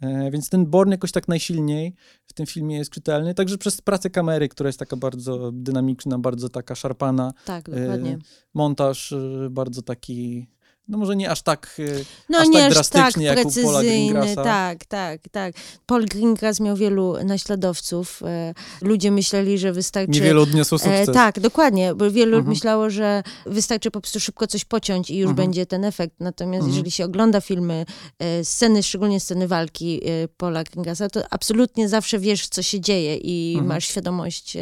E, więc ten Born jakoś tak najsilniej w tym filmie jest czytelny, także przez pracę kamery, która jest taka bardzo dynamiczna, bardzo taka szarpana. Tak, dokładnie. Montaż e, bardzo taki no może nie aż tak, e, no aż nie tak drastycznie tak jak u Paula Greengrassa. Tak, tak, tak. Paul Greengrass miał wielu naśladowców. E, ludzie myśleli, że wystarczy... Niewielu odniosło e, sukces. tak, dokładnie, bo wielu mhm. myślało, że wystarczy po prostu szybko coś pociąć i już mhm. będzie ten efekt. Natomiast mhm. jeżeli się ogląda filmy, sceny, szczególnie sceny walki Paula Greengrassa, to absolutnie zawsze wiesz, co się dzieje i mhm. masz świadomość,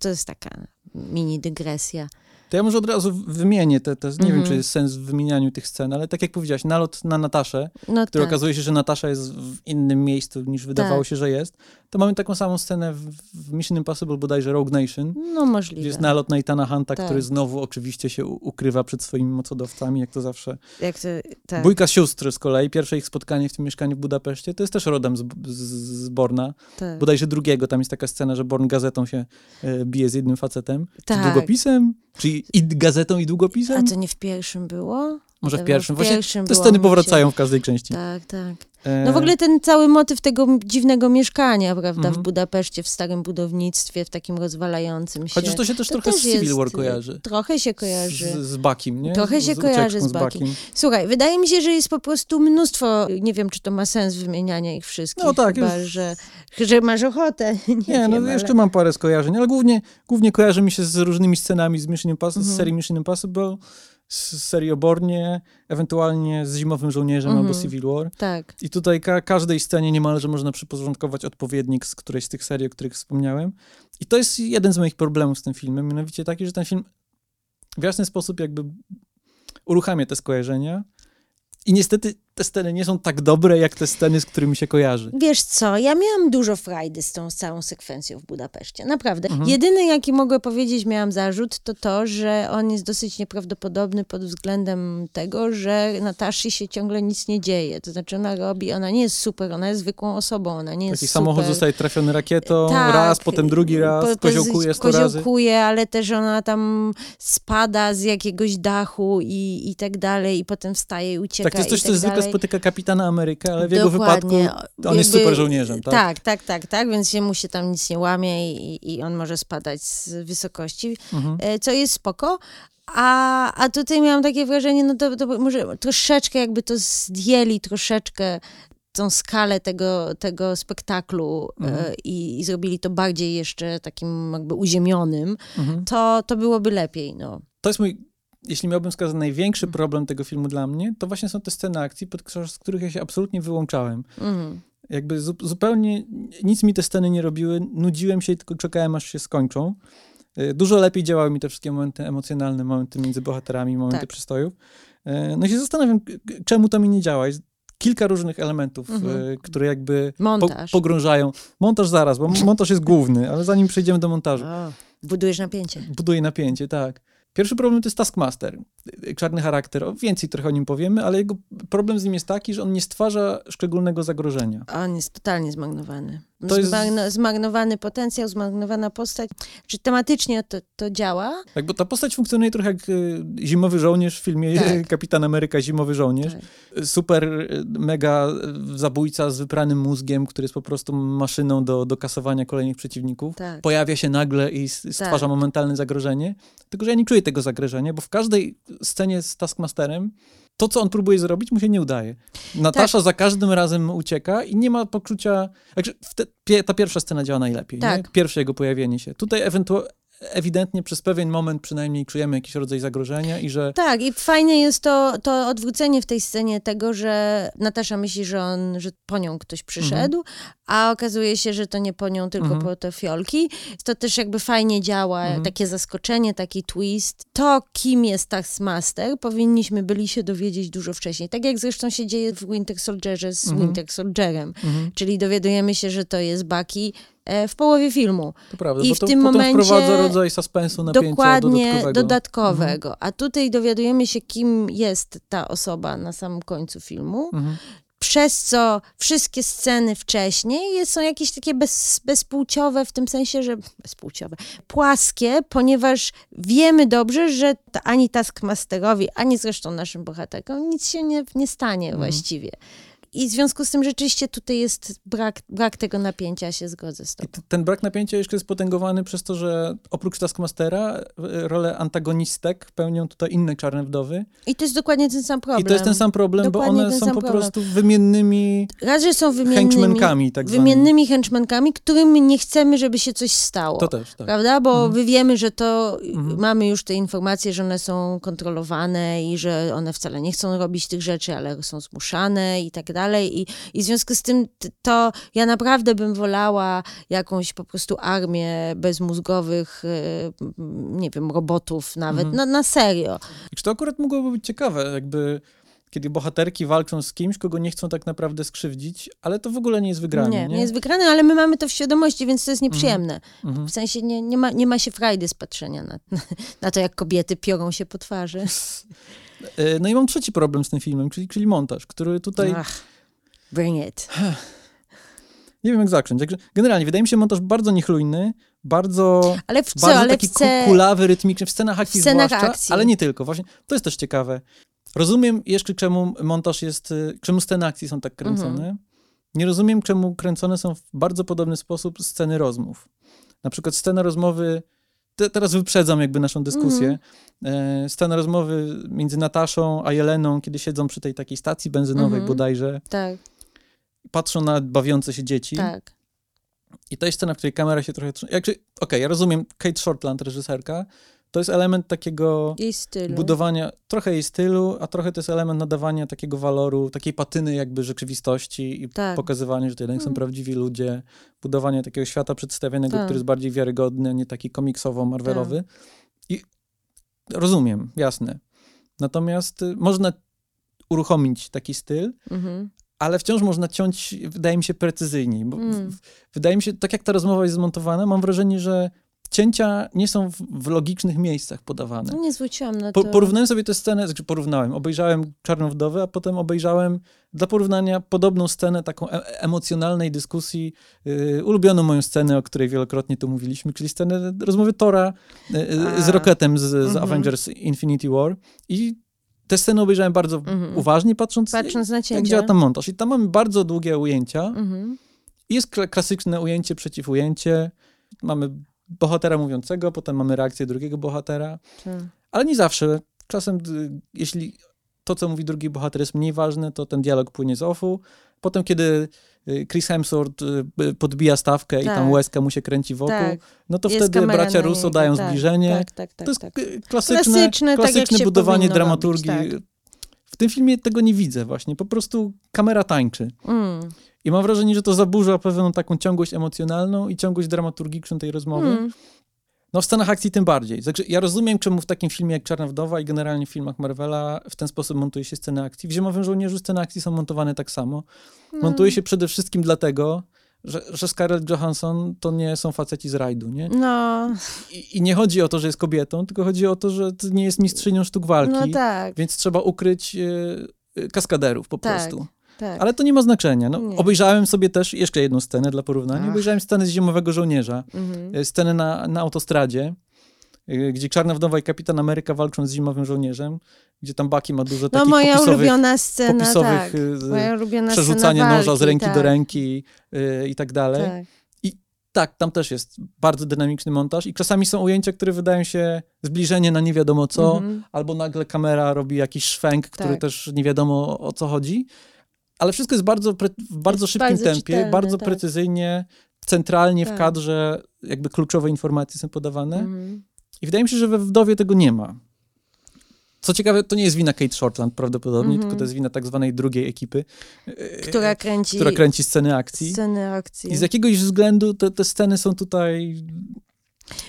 to jest taka mini dygresja. To ja może od razu wymienię te, te nie mm wiem, czy mhm. jest sens w wymienianiu tych scen, ale tak jak powiedziałaś, nalot na Nataszę, no który tak. okazuje się, że Natasza jest w innym miejscu niż wydawało tak. się, że jest, to mamy taką samą scenę w, w Mission Impossible bodajże Rogue Nation. No możliwe. Gdzie jest nalot na Itana Hunta, tak. który znowu oczywiście się ukrywa przed swoimi mocodawcami, jak to zawsze. Jak to, tak. Bójka sióstr z kolei, pierwsze ich spotkanie w tym mieszkaniu w Budapeszcie, to jest też rodem z, z, z Borna. Tak. Bodajże drugiego, tam jest taka scena, że Born gazetą się e, bije z jednym facetem. Tak. Z długopisem? Czyli i gazetą, i długopisem? A to nie w pierwszym było? Może w pierwszym. Właśnie pierwszym te sceny powracają w każdej części. Tak, tak. E, No w ogóle ten cały motyw tego dziwnego mieszkania, prawda, Mhm. w Budapeszcie, w starym budownictwie, w takim rozwalającym się. Chociaż to się też To trochę też z Civil War kojarzy. Trochę się kojarzy. Z, z Bakim, nie? Trochę się z kojarzy z Bakim. Słuchaj, wydaje mi się, że jest po prostu mnóstwo, nie wiem, czy to ma sens wymieniania ich wszystkich, No tak, chyba, już- że, że masz ochotę. Nie, Nie, wiem, no ale... jeszcze mam parę skojarzeń, ale głównie, głównie kojarzy mi się z różnymi scenami z Mission Impossible, Mhm. z serii Mission Impossible, z serii Obornie, ewentualnie z Zimowym Żołnierzem Mhm. albo Civil War. Tak. I tutaj ka każdej scenie niemalże można przyporządkować odpowiednik z którejś z tych serii, o których wspomniałem. I to jest jeden z moich problemów z tym filmem, mianowicie taki, że ten film w jasny sposób jakby uruchamia te skojarzenia i niestety te sceny nie są tak dobre, jak te sceny, z którymi się kojarzy. Wiesz co, ja miałam dużo frajdy z tą całą sekwencją w Budapeszcie, naprawdę. Mhm. Jedyny, jaki mogę powiedzieć, miałam zarzut, to to, że on jest dosyć nieprawdopodobny pod względem tego, że Nataszy się ciągle nic nie dzieje. To znaczy ona robi, ona nie jest super, ona jest zwykłą osobą, ona nie jest Taki super. samochód zostaje trafiony rakietą Tak, raz, potem drugi raz, po- koziołkuje sto razy. Koziołkuje, ale też ona tam spada z jakiegoś dachu i, i tak dalej, i potem wstaje i ucieka Tak, to jest coś, co tak zwykle dalej. Spotyka kapitana Amerykę, ale w jego wypadku on jest super żołnierzem, tak? Tak, tak, tak, tak, więc się mu się tam nic nie łamie i, i on może spadać z wysokości, Mhm. e, co jest spoko. A, a tutaj miałam takie wrażenie, no to, to może troszeczkę jakby to zdjęli, troszeczkę tą skalę tego, tego spektaklu e, Mhm. i, i zrobili to bardziej jeszcze takim jakby uziemionym, Mhm. to, to byłoby lepiej, no. To jest mój, jeśli miałbym wskazać największy problem tego filmu dla mnie, to właśnie są te sceny akcji, podczas których ja się absolutnie wyłączałem. Mhm. Jakby zu, zupełnie nic mi te sceny nie robiły, nudziłem się i tylko czekałem, aż się skończą. Y, Dużo lepiej działały mi te wszystkie momenty emocjonalne, momenty między bohaterami, momenty Tak. przystojów. Y, No i się zastanawiam, czemu to mi nie działa. Jest kilka różnych elementów, Mhm. y, które jakby po, Montaż. pogrążają. Montaż zaraz, bo montaż jest główny, ale zanim przejdziemy do montażu. O, budujesz napięcie. buduje napięcie, tak. Pierwszy problem to jest Taskmaster. Czarny charakter, o, więcej trochę o nim powiemy, ale jego problem z nim jest taki, że on nie stwarza szczególnego zagrożenia. On jest totalnie zmarnowany. To jest- Zmarno, Zmarnowany potencjał, zmarnowana postać. Czy tematycznie to, to działa? Tak, bo ta postać funkcjonuje trochę jak y, zimowy żołnierz w filmie Tak. Kapitan Ameryka Zimowy Żołnierz. Tak. Super, y, mega y, zabójca z wypranym mózgiem, który jest po prostu maszyną do, do kasowania kolejnych przeciwników. Tak. Pojawia się nagle i s- stwarza Tak. momentalne zagrożenie. Tylko, że ja nie czuję tego zagrożenia, bo w każdej scenie z Taskmasterem to, co on próbuje zrobić, mu się nie udaje. Natasza Tak. za każdym razem ucieka i nie ma poczucia... Te, ta pierwsza scena działa najlepiej. Tak. Nie? Pierwsze jego pojawienie się. Tutaj ewentualnie ewidentnie przez pewien moment przynajmniej czujemy jakiś rodzaj zagrożenia i że Tak, i fajnie jest to, to odwrócenie w tej scenie tego, że Natasza myśli, że on, że po nią ktoś przyszedł, a okazuje się, że to nie po nią, tylko Mhm. po te fiolki. To też jakby fajnie działa, Mhm. takie zaskoczenie, taki twist. To, kim jest Taskmaster, powinniśmy byli się dowiedzieć dużo wcześniej. Tak jak zresztą się dzieje w Winter Soldierze z Mhm. Winter Soldierem. mhm, Czyli dowiadujemy się, że to jest Bucky e, w połowie filmu. to prawda, I bo w to tym momencie wprowadza rodzaj suspensu, napięcia Dokładnie dodatkowego. dodatkowego. A tutaj dowiadujemy się, kim jest ta osoba na samym końcu filmu. Mhm. Przez co wszystkie sceny wcześniej są jakieś takie bez, bezpłciowe, w tym sensie, że bezpłciowe, płaskie, ponieważ wiemy dobrze, że ani Taskmasterowi, ani zresztą naszym bohaterkom nic się nie, nie stanie Mhm. właściwie. I w związku z tym rzeczywiście tutaj jest brak, brak tego napięcia, się zgodzę z tobą. ten brak napięcia jeszcze jest potęgowany przez to, że oprócz Taskmastera y, rolę antagonistek pełnią tutaj inne czarne wdowy. I to jest dokładnie ten sam problem. I to jest ten sam problem, Dokładnie bo one są po problem. prostu wymiennymi Raz, że są wymiennymi, henchmankami, tak wymiennymi henchmankami, którym nie chcemy, żeby się coś stało. To też, tak. Prawda? Bo Mhm. my wiemy, że to Mhm. mamy już te informacje, że one są kontrolowane i że one wcale nie chcą robić tych rzeczy, ale są zmuszane i tak dalej. I, i w związku z tym to ja naprawdę bym wolała jakąś po prostu armię bezmózgowych, m, nie wiem, robotów nawet, Mhm. na, na serio. I czy to akurat mogłoby być ciekawe, jakby kiedy bohaterki walczą z kimś, kogo nie chcą tak naprawdę skrzywdzić, ale to w ogóle nie jest wygranie, nie, nie? nie jest wygrane, ale my mamy to w świadomości, więc to jest nieprzyjemne. Mhm. W sensie nie, nie, ma, nie ma się frajdy z patrzenia na, na to, jak kobiety piorą się po twarzy. E, No i mam trzeci problem z tym filmem, czyli, czyli montaż, który tutaj... Ach, bring it. Nie wiem jak zacząć. Generalnie wydaje mi się montaż bardzo niechlujny, bardzo, Ale w co, bardzo ale taki w C... kulawy, rytmiczny, w scenach akcji w scenach zwłaszcza, akcji. ale nie tylko. Właśnie to jest też ciekawe. rozumiem jeszcze, czemu montaż jest, y, czemu sceny akcji są tak kręcone. Mhm. Nie rozumiem, czemu kręcone są w bardzo podobny sposób sceny rozmów. Na przykład scena rozmowy, te, teraz wyprzedzam jakby naszą dyskusję, mhm. e, scena rozmowy między Nataszą a Jeleną, kiedy siedzą przy tej takiej stacji benzynowej mhm. bodajże. Tak. Patrzą na bawiące się dzieci. Tak. I to jest scena, w której kamera się trochę... Okej, okay, ja rozumiem, Kate Shortland, reżyserka, to jest element takiego budowania, trochę jej stylu, a trochę to jest element nadawania takiego waloru, takiej patyny jakby rzeczywistości i tak. pokazywania, że to jednak hmm. są prawdziwi ludzie, budowanie takiego świata przedstawionego, tak. który jest bardziej wiarygodny, a nie taki komiksowo-marvelowy. Tak. I rozumiem, jasne. Natomiast y, można uruchomić taki styl, mhm. Ale wciąż można ciąć, wydaje mi się, precyzyjniej. Bo mm. Wydaje mi się, tak jak ta rozmowa jest zmontowana, mam wrażenie, że cięcia nie są w, w logicznych miejscach podawane. No nie zwróciłam na to. Po, porównałem sobie tę scenę, znaczy porównałem, obejrzałem Czarną Wdowę, a potem obejrzałem dla porównania podobną scenę taką e emocjonalnej dyskusji, yy, ulubioną moją scenę, o której wielokrotnie tu mówiliśmy, czyli scenę rozmowy Tora yy, z Rocketem z, z -hmm. Avengers Infinity War i tę scenę obejrzałem bardzo -hmm. uważnie, patrząc, patrząc na cięcia. jak działa tam montaż. I tam mamy bardzo długie ujęcia. -hmm. Jest klasyczne ujęcie przeciw ujęcie. Mamy bohatera mówiącego, potem mamy reakcję drugiego bohatera. Ale nie zawsze. Czasem, jeśli to, co mówi drugi bohater jest mniej ważne, to ten dialog płynie z offu. Potem, kiedy Chris Hemsworth y, podbija stawkę tak. i tam tak. łezka mu się kręci wokół, tak. no to jest wtedy bracia Russo dają tak. zbliżenie. Tak, tak, tak, to jest tak. klasyczne, klasyczne, klasyczne budowanie dramaturgii. Robić, w tym filmie tego nie widzę właśnie. Po prostu kamera tańczy. Mm. I mam wrażenie, że to zaburza pewną taką ciągłość emocjonalną i ciągłość dramaturgiczną tej rozmowy. Mm. No w scenach akcji tym bardziej. Także ja rozumiem, czemu w takim filmie jak Czarna Wdowa i generalnie w filmach Marvela w ten sposób montuje się sceny akcji. W Zimowym Żołnierzu sceny akcji są montowane tak samo. Mm. Montuje się przede wszystkim dlatego, że, że Scarlett Johansson to nie są faceci z rajdu, nie? No. I, I, nie chodzi o to, że jest kobietą, tylko chodzi o to, że to nie jest mistrzynią sztuk walki. No tak. Więc trzeba ukryć y, kaskaderów po tak. prostu. Tak. Ale to nie ma znaczenia. No, obejrzałem sobie też jeszcze jedną scenę dla porównania. Ach. Obejrzałem scenę z Zimowego Żołnierza. Mhm. E, scenę na, na autostradzie, e, gdzie Czarna Wdowa i Kapitan Ameryka walczą z Zimowym Żołnierzem, gdzie tam Baki ma dużo no, takich moja popisowych, ulubiona scena, popisowych tak. E, moja ulubiona przerzucanie walki, noża z ręki tak. do ręki yy, i tak dalej. Tak. I tak, tam też jest bardzo dynamiczny montaż i czasami są ujęcia, które wydają się zbliżenie na nie wiadomo co, mhm. albo nagle kamera robi jakiś szwęk, który tak. też nie wiadomo o co chodzi ale wszystko jest bardzo, w bardzo jest szybkim bardzo tempie, czytelne, bardzo tak. precyzyjnie, centralnie tak. w kadrze jakby kluczowe informacje są podawane. Mhm. I wydaje mi się, że we Wdowie tego nie ma. Co ciekawe, to nie jest wina Kate Shortland prawdopodobnie, mm -hmm. tylko to jest wina tak zwanej drugiej ekipy, która kręci, która kręci sceny akcji. Sceny akcji. I z jakiegoś względu te, te sceny są tutaj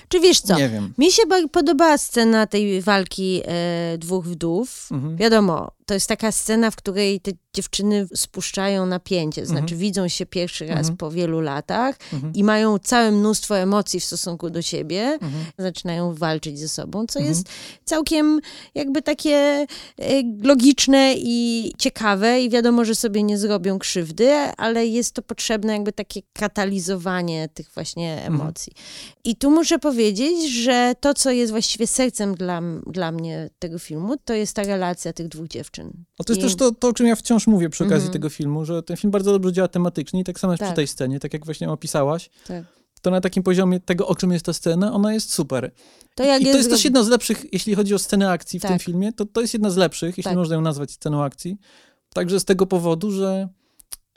czy wiesz co? Nie wiem. Mi się podobała scena tej walki e, dwóch wdów. Mhm. Wiadomo, to jest taka scena, w której te dziewczyny spuszczają napięcie, znaczy mhm. widzą się pierwszy raz mhm. po wielu latach mhm. i mają całe mnóstwo emocji w stosunku do siebie, mhm. zaczynają walczyć ze sobą, co jest całkiem jakby takie e, logiczne i ciekawe i wiadomo, że sobie nie zrobią krzywdy, ale jest to potrzebne jakby takie katalizowanie tych właśnie emocji. I tu muszę powiedzieć, że to, co jest właściwie sercem dla, dla mnie tego filmu, to jest ta relacja tych dwóch dziewczyn No to jest I... też to, to, o czym ja wciąż mówię przy okazji mm -hmm. tego filmu, że ten film bardzo dobrze działa tematycznie i tak samo tak. przy tej scenie, tak jak właśnie opisałaś. Tak. To na takim poziomie tego, o czym jest ta scena, ona jest super. To I to jest też jedna z lepszych, jeśli chodzi o scenę akcji w tak. tym filmie, to to jest jedna z lepszych, jeśli tak. można ją nazwać sceną akcji. Także z tego powodu, że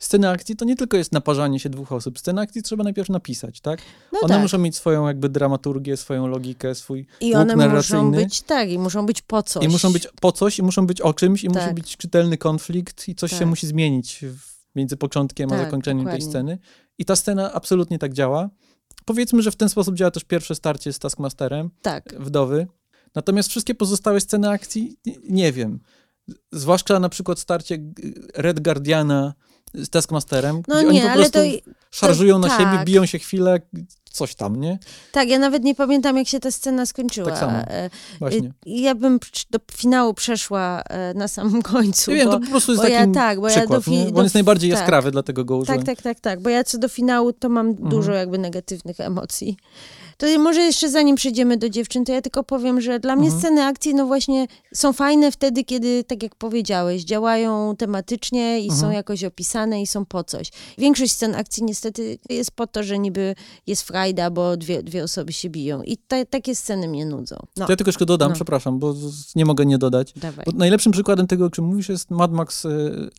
scena akcji to nie tylko jest naparzanie się dwóch osób. Scenę akcji trzeba najpierw napisać, tak? No one tak. muszą mieć swoją jakby dramaturgię, swoją logikę, swój I one narracyjny. muszą być, tak, i muszą być po coś. I muszą być po coś, i muszą być o czymś, i tak. musi być czytelny konflikt, i coś tak. się musi zmienić między początkiem a tak, zakończeniem dokładnie. tej sceny. I ta scena absolutnie tak działa. Powiedzmy, że w ten sposób działa też pierwsze starcie z Taskmasterem, tak. wdowy. Natomiast wszystkie pozostałe sceny akcji, nie wiem. Zwłaszcza na przykład starcie Red Guardiana z Taskmasterem, no nie, oni po prostu to, szarżują to, na tak. siebie, biją się chwilę, coś tam, nie? Tak, ja nawet nie pamiętam, jak się ta scena skończyła. Tak samo, E, właśnie. Ja bym do finału przeszła e, na samym końcu. Ja wiem, to po prostu jest taki ja, tak, bo ja przykład, do, nie? fi- do on jest najbardziej tak. jaskrawy, dlatego go użyłem. Tak, tak, tak, tak, bo ja co do finału to mam Mhm. dużo jakby negatywnych emocji. To może jeszcze zanim przejdziemy do dziewczyn, to ja tylko powiem, że dla mnie Mhm. sceny akcji no właśnie są fajne wtedy, kiedy, tak jak powiedziałeś, działają tematycznie i są Mhm. jakoś opisane i są po coś. Większość scen akcji niestety jest po to, że niby jest frajda, bo dwie, dwie osoby się biją. I te, takie sceny mnie nudzą. No, ja tylko jeszcze dodam, No. przepraszam, bo nie mogę nie dodać. najlepszym przykładem tego, o czym mówisz, jest Mad Max e,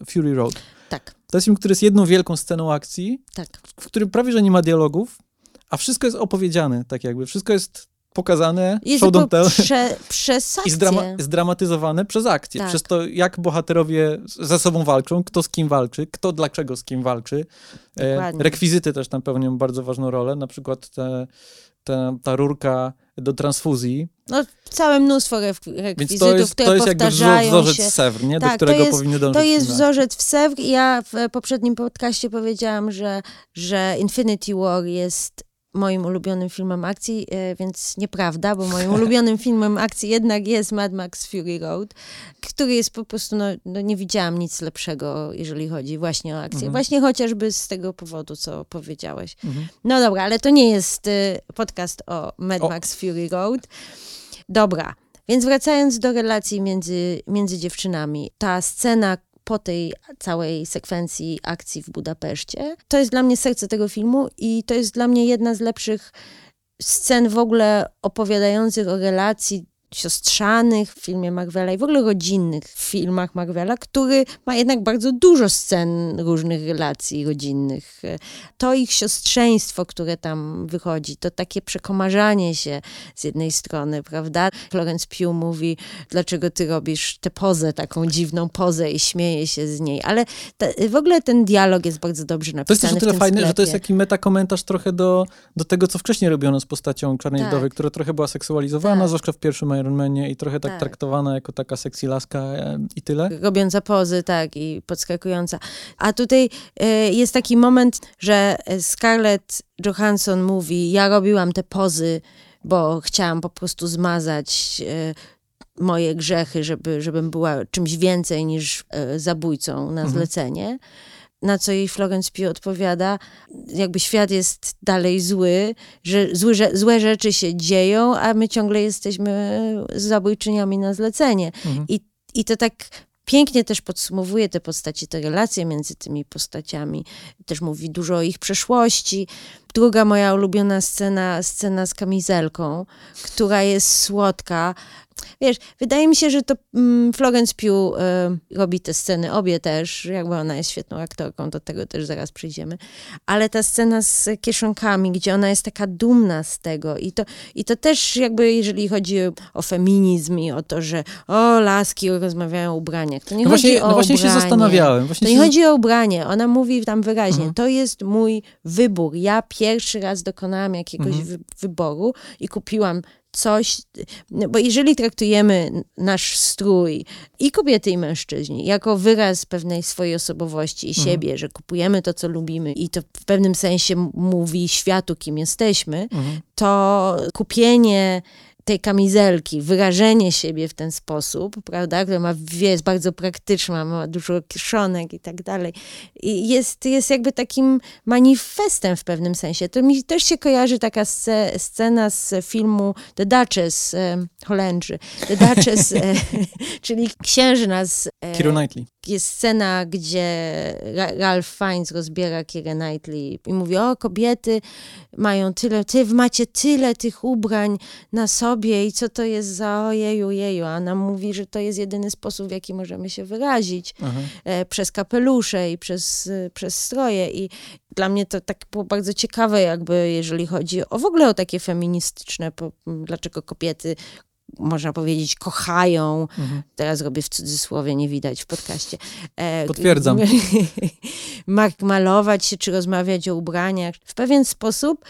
Fury Road. Tak, To jest film, który jest jedną wielką sceną akcji, tak. w którym prawie, że nie ma dialogów, a wszystko jest opowiedziane, tak jakby. Wszystko jest pokazane, Jest show don't tell. prze, przez I zdrama- zdramatyzowane przez akcję, Tak. przez to, jak bohaterowie ze sobą walczą, kto z kim walczy, kto dlaczego z kim walczy. E, Dokładnie. rekwizyty też tam pełnią bardzo ważną rolę, na przykład te, te, ta rurka do transfuzji, No, całe mnóstwo re- więc rekwizytów, to jest, które to jest jakby powtarzają wzorzec się. Sewr, nie? do Tak, którego jest- powinny dążyć To jest filmy. wzorzec w Sewr i ja w poprzednim podcaście powiedziałam, że, że Infinity War jest moim ulubionym filmem akcji, e, więc nieprawda, bo moim ulubionym filmem akcji jednak jest Mad Max Fury Road, który jest po prostu, no, no nie widziałam nic lepszego, jeżeli chodzi właśnie o akcję. Mhm. Właśnie chociażby z tego powodu, co powiedziałeś. Mhm. No dobra, ale to nie jest y, podcast o Mad O. Max Fury Road. Dobra, więc wracając do relacji między, między dziewczynami. Ta scena po tej całej sekwencji akcji w Budapeszcie, to jest dla mnie serce tego filmu i to jest dla mnie jedna z lepszych scen w ogóle opowiadających o relacji siostrzanych w filmie Marvela i w ogóle rodzinnych w filmach Marvela, który ma jednak bardzo dużo scen różnych relacji rodzinnych. To ich siostrzeństwo, które tam wychodzi, to takie przekomarzanie się z jednej strony, prawda? Florence Pugh mówi, dlaczego ty robisz tę pozę, taką dziwną pozę i śmieje się z niej, ale te, w ogóle ten dialog jest bardzo dobrze To jest napisany też o tyle fajne, że to jest sklepie. taki metakomentarz trochę do, do tego, co wcześniej robiono z postacią Czarnej Tak. Wdowy, która trochę była seksualizowana, Tak. zwłaszcza w pierwszym Iron Manie i trochę tak, Tak. traktowana jako taka sexy laska e, i tyle. robiąca pozy, tak, i podskakująca. A tutaj e, jest taki moment, że Scarlett Johansson mówi, ja robiłam te pozy, bo chciałam po prostu zmazać e, moje grzechy, żeby, żebym była czymś więcej niż zabójcą na Mhm. Na co jej Florence Pugh odpowiada, jakby świat jest dalej zły, że zły, że złe rzeczy się dzieją, a my ciągle jesteśmy zabójczyniami na zlecenie. Mhm. I, I to tak pięknie też podsumowuje te postaci, te relacje między tymi postaciami. Też mówi dużo o ich przeszłości. Druga moja ulubiona scena, scena z kamizelką, która jest słodka. Wiesz, wydaje mi się, że to mm, Florence Pugh y, robi te sceny, obie też, jakby ona jest świetną aktorką, do tego też zaraz przyjdziemy. Ale ta scena z kieszonkami, gdzie ona jest taka dumna z tego i to, i to też jakby, jeżeli chodzi o feminizm i o to, że o, laski rozmawiają o ubraniach, to nie No chodzi właśnie, o no właśnie się ubranie. zastanawiałem. Właśnie To nie się chodzi o ubranie. Ona mówi tam wyraźnie, Mhm. to jest mój wybór. Ja pierwszy raz dokonałam jakiegoś Mhm. wy wyboru i kupiłam coś, no bo jeżeli traktujemy nasz strój i kobiety i mężczyźni jako wyraz pewnej swojej osobowości i Mhm. siebie, że kupujemy to, co lubimy i to w pewnym sensie mówi światu, kim jesteśmy, Mhm. to kupienie tej kamizelki, wyrażenie siebie w ten sposób, prawda, która ma, jest bardzo praktyczna, ma dużo kieszonek i tak dalej, i jest, jest jakby takim manifestem w pewnym sensie. To mi też się kojarzy taka sce, scena z filmu The Duchess e, Holendrzy. The Duchess, e, czyli księżna z... E, Knightley. Jest scena, gdzie Ra- Ralph Fiennes rozbiera Keira Knightley i mówi, o kobiety mają tyle, ty macie tyle tych ubrań na sobie i co to jest za ojeju, jeju. A ona mówi, że to jest jedyny sposób, w jaki możemy się wyrazić Aha. e, przez kapelusze i przez, przez stroje i dla mnie to tak było bardzo ciekawe jakby, jeżeli chodzi o w ogóle o takie feministyczne, po, dlaczego kobiety można powiedzieć, kochają. Mhm. Teraz robię w cudzysłowie, nie widać w podcaście. E, Potwierdzam. Mak malować się, czy rozmawiać o ubraniach. W pewien sposób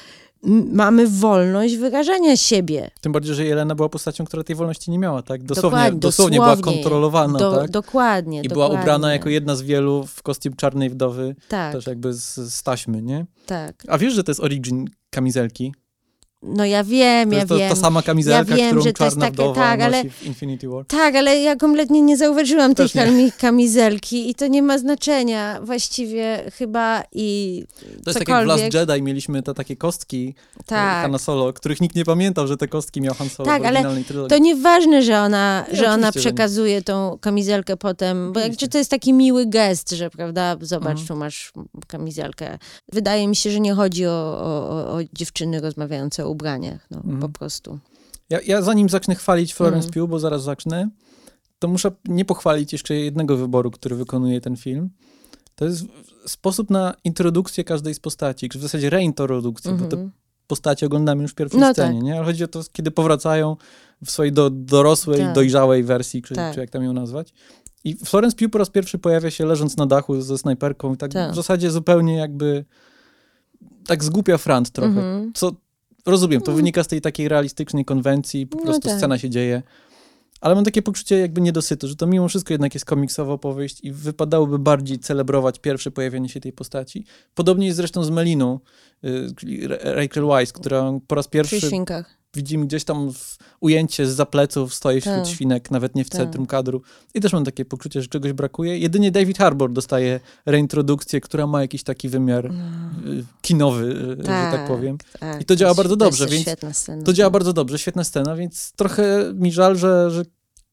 mamy wolność wyrażania siebie. Tym bardziej, że Jelena była postacią, która tej wolności nie miała, tak? Dosłownie, Dokładnie, dosłownie była dosłownie. kontrolowana, Do, tak? Dokładnie. I była dokładnie. ubrana jako jedna z wielu w kostium czarnej wdowy, Tak, też jakby z, z taśmy, nie? tak. A wiesz, że to jest origin kamizelki. No ja wiem, To ja to, wiem. ta sama kamizelka, ja wiem, którą że to jest takie- tak, ale- nosi w Infinity War. Tak, ale ja kompletnie nie zauważyłam tej Też nie. kami- kamizelki i to nie ma znaczenia właściwie chyba i To jest tak jak w. Last Jedi mieliśmy te takie kostki tak. tak. Hanna Solo, których nikt nie pamiętał, że te kostki miał Han Solo Tak, w ale oryginalnej trylogii. To nieważne, że ona, Nie, że ona że nie. przekazuje tą kamizelkę potem, bo Oczywiście. jakże to jest taki miły gest, że prawda, zobacz, Mhm. tu masz kamizelkę. Wydaje mi się, że nie chodzi o, o, o- o dziewczyny rozmawiające o ubraniach, no Mhm. po prostu. Ja, ja zanim zacznę chwalić Florence Mhm. Pugh, bo zaraz zacznę, to muszę nie pochwalić jeszcze jednego wyboru, który wykonuje ten film. To jest sposób na introdukcję każdej z postaci, w zasadzie reintrodukcję, bo te Mhm. postaci oglądamy już w pierwszej No scenie, nie? Ale chodzi o to, kiedy powracają w swojej do, dorosłej, Tak. dojrzałej wersji, czy, Tak. czy jak tam ją nazwać. I Florence Pugh po raz pierwszy pojawia się leżąc na dachu ze snajperką i tak Tak. w zasadzie zupełnie jakby tak zgłupia front trochę. Mhm. Co rozumiem, to Mm. wynika z tej takiej realistycznej konwencji, po No prostu tak. scena się dzieje. Ale mam takie poczucie jakby niedosytu, że to mimo wszystko jednak jest komiksowa opowieść i wypadałoby bardziej celebrować pierwsze pojawienie się tej postaci. Podobnie jest zresztą z Meliną, y, Rachel Weisz, która po raz Przy pierwszy świnkach. Widzimy gdzieś tam ujęcie z zapleców, stoi wśród Tak. świnek, nawet nie w Tak. centrum kadru. I też mam takie poczucie, że czegoś brakuje. Jedynie David Harbour dostaje reintrodukcję, która ma jakiś taki wymiar No, y, kinowy, y, że tak Tak. powiem. tak, I to działa bardzo dobrze, więc scena. To działa bardzo dobrze, świetna scena, więc trochę mi żal, że, że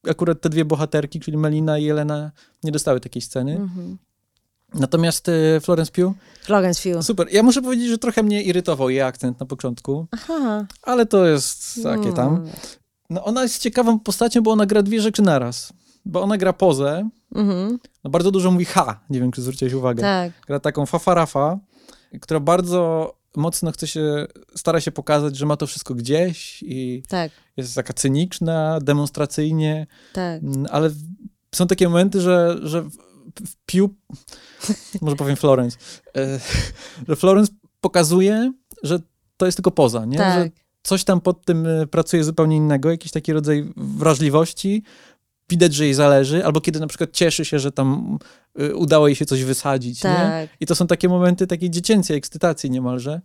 akurat te dwie bohaterki, czyli Melina i Jelena, nie dostały takiej sceny. Mhm. Natomiast y, Florence Pugh, Florence Pugh. super. Ja muszę powiedzieć, że trochę mnie irytował jej akcent na początku, Aha. ale to jest takie tam. Mm. No ona jest ciekawą postacią, bo ona gra dwie rzeczy naraz. Bo ona gra pozę, Mhm. no bardzo dużo mówi ha, nie wiem, czy zwróciłeś uwagę. Tak. Gra taką fafarafa, która bardzo mocno chce się, stara się pokazać, że ma to wszystko gdzieś i Tak, jest taka cyniczna, demonstracyjnie, tak. Mm, ale są takie momenty, że, że Piu, może powiem Florence, e, że Florence pokazuje, że to jest tylko poza, nie? Że Tak. coś tam pod tym e, pracuje zupełnie innego, jakiś taki rodzaj wrażliwości, widać, że jej zależy, albo kiedy na przykład cieszy się, że tam e, udało jej się coś wysadzić, nie? Tak. I to są takie momenty takiej dziecięcej ekscytacji niemalże.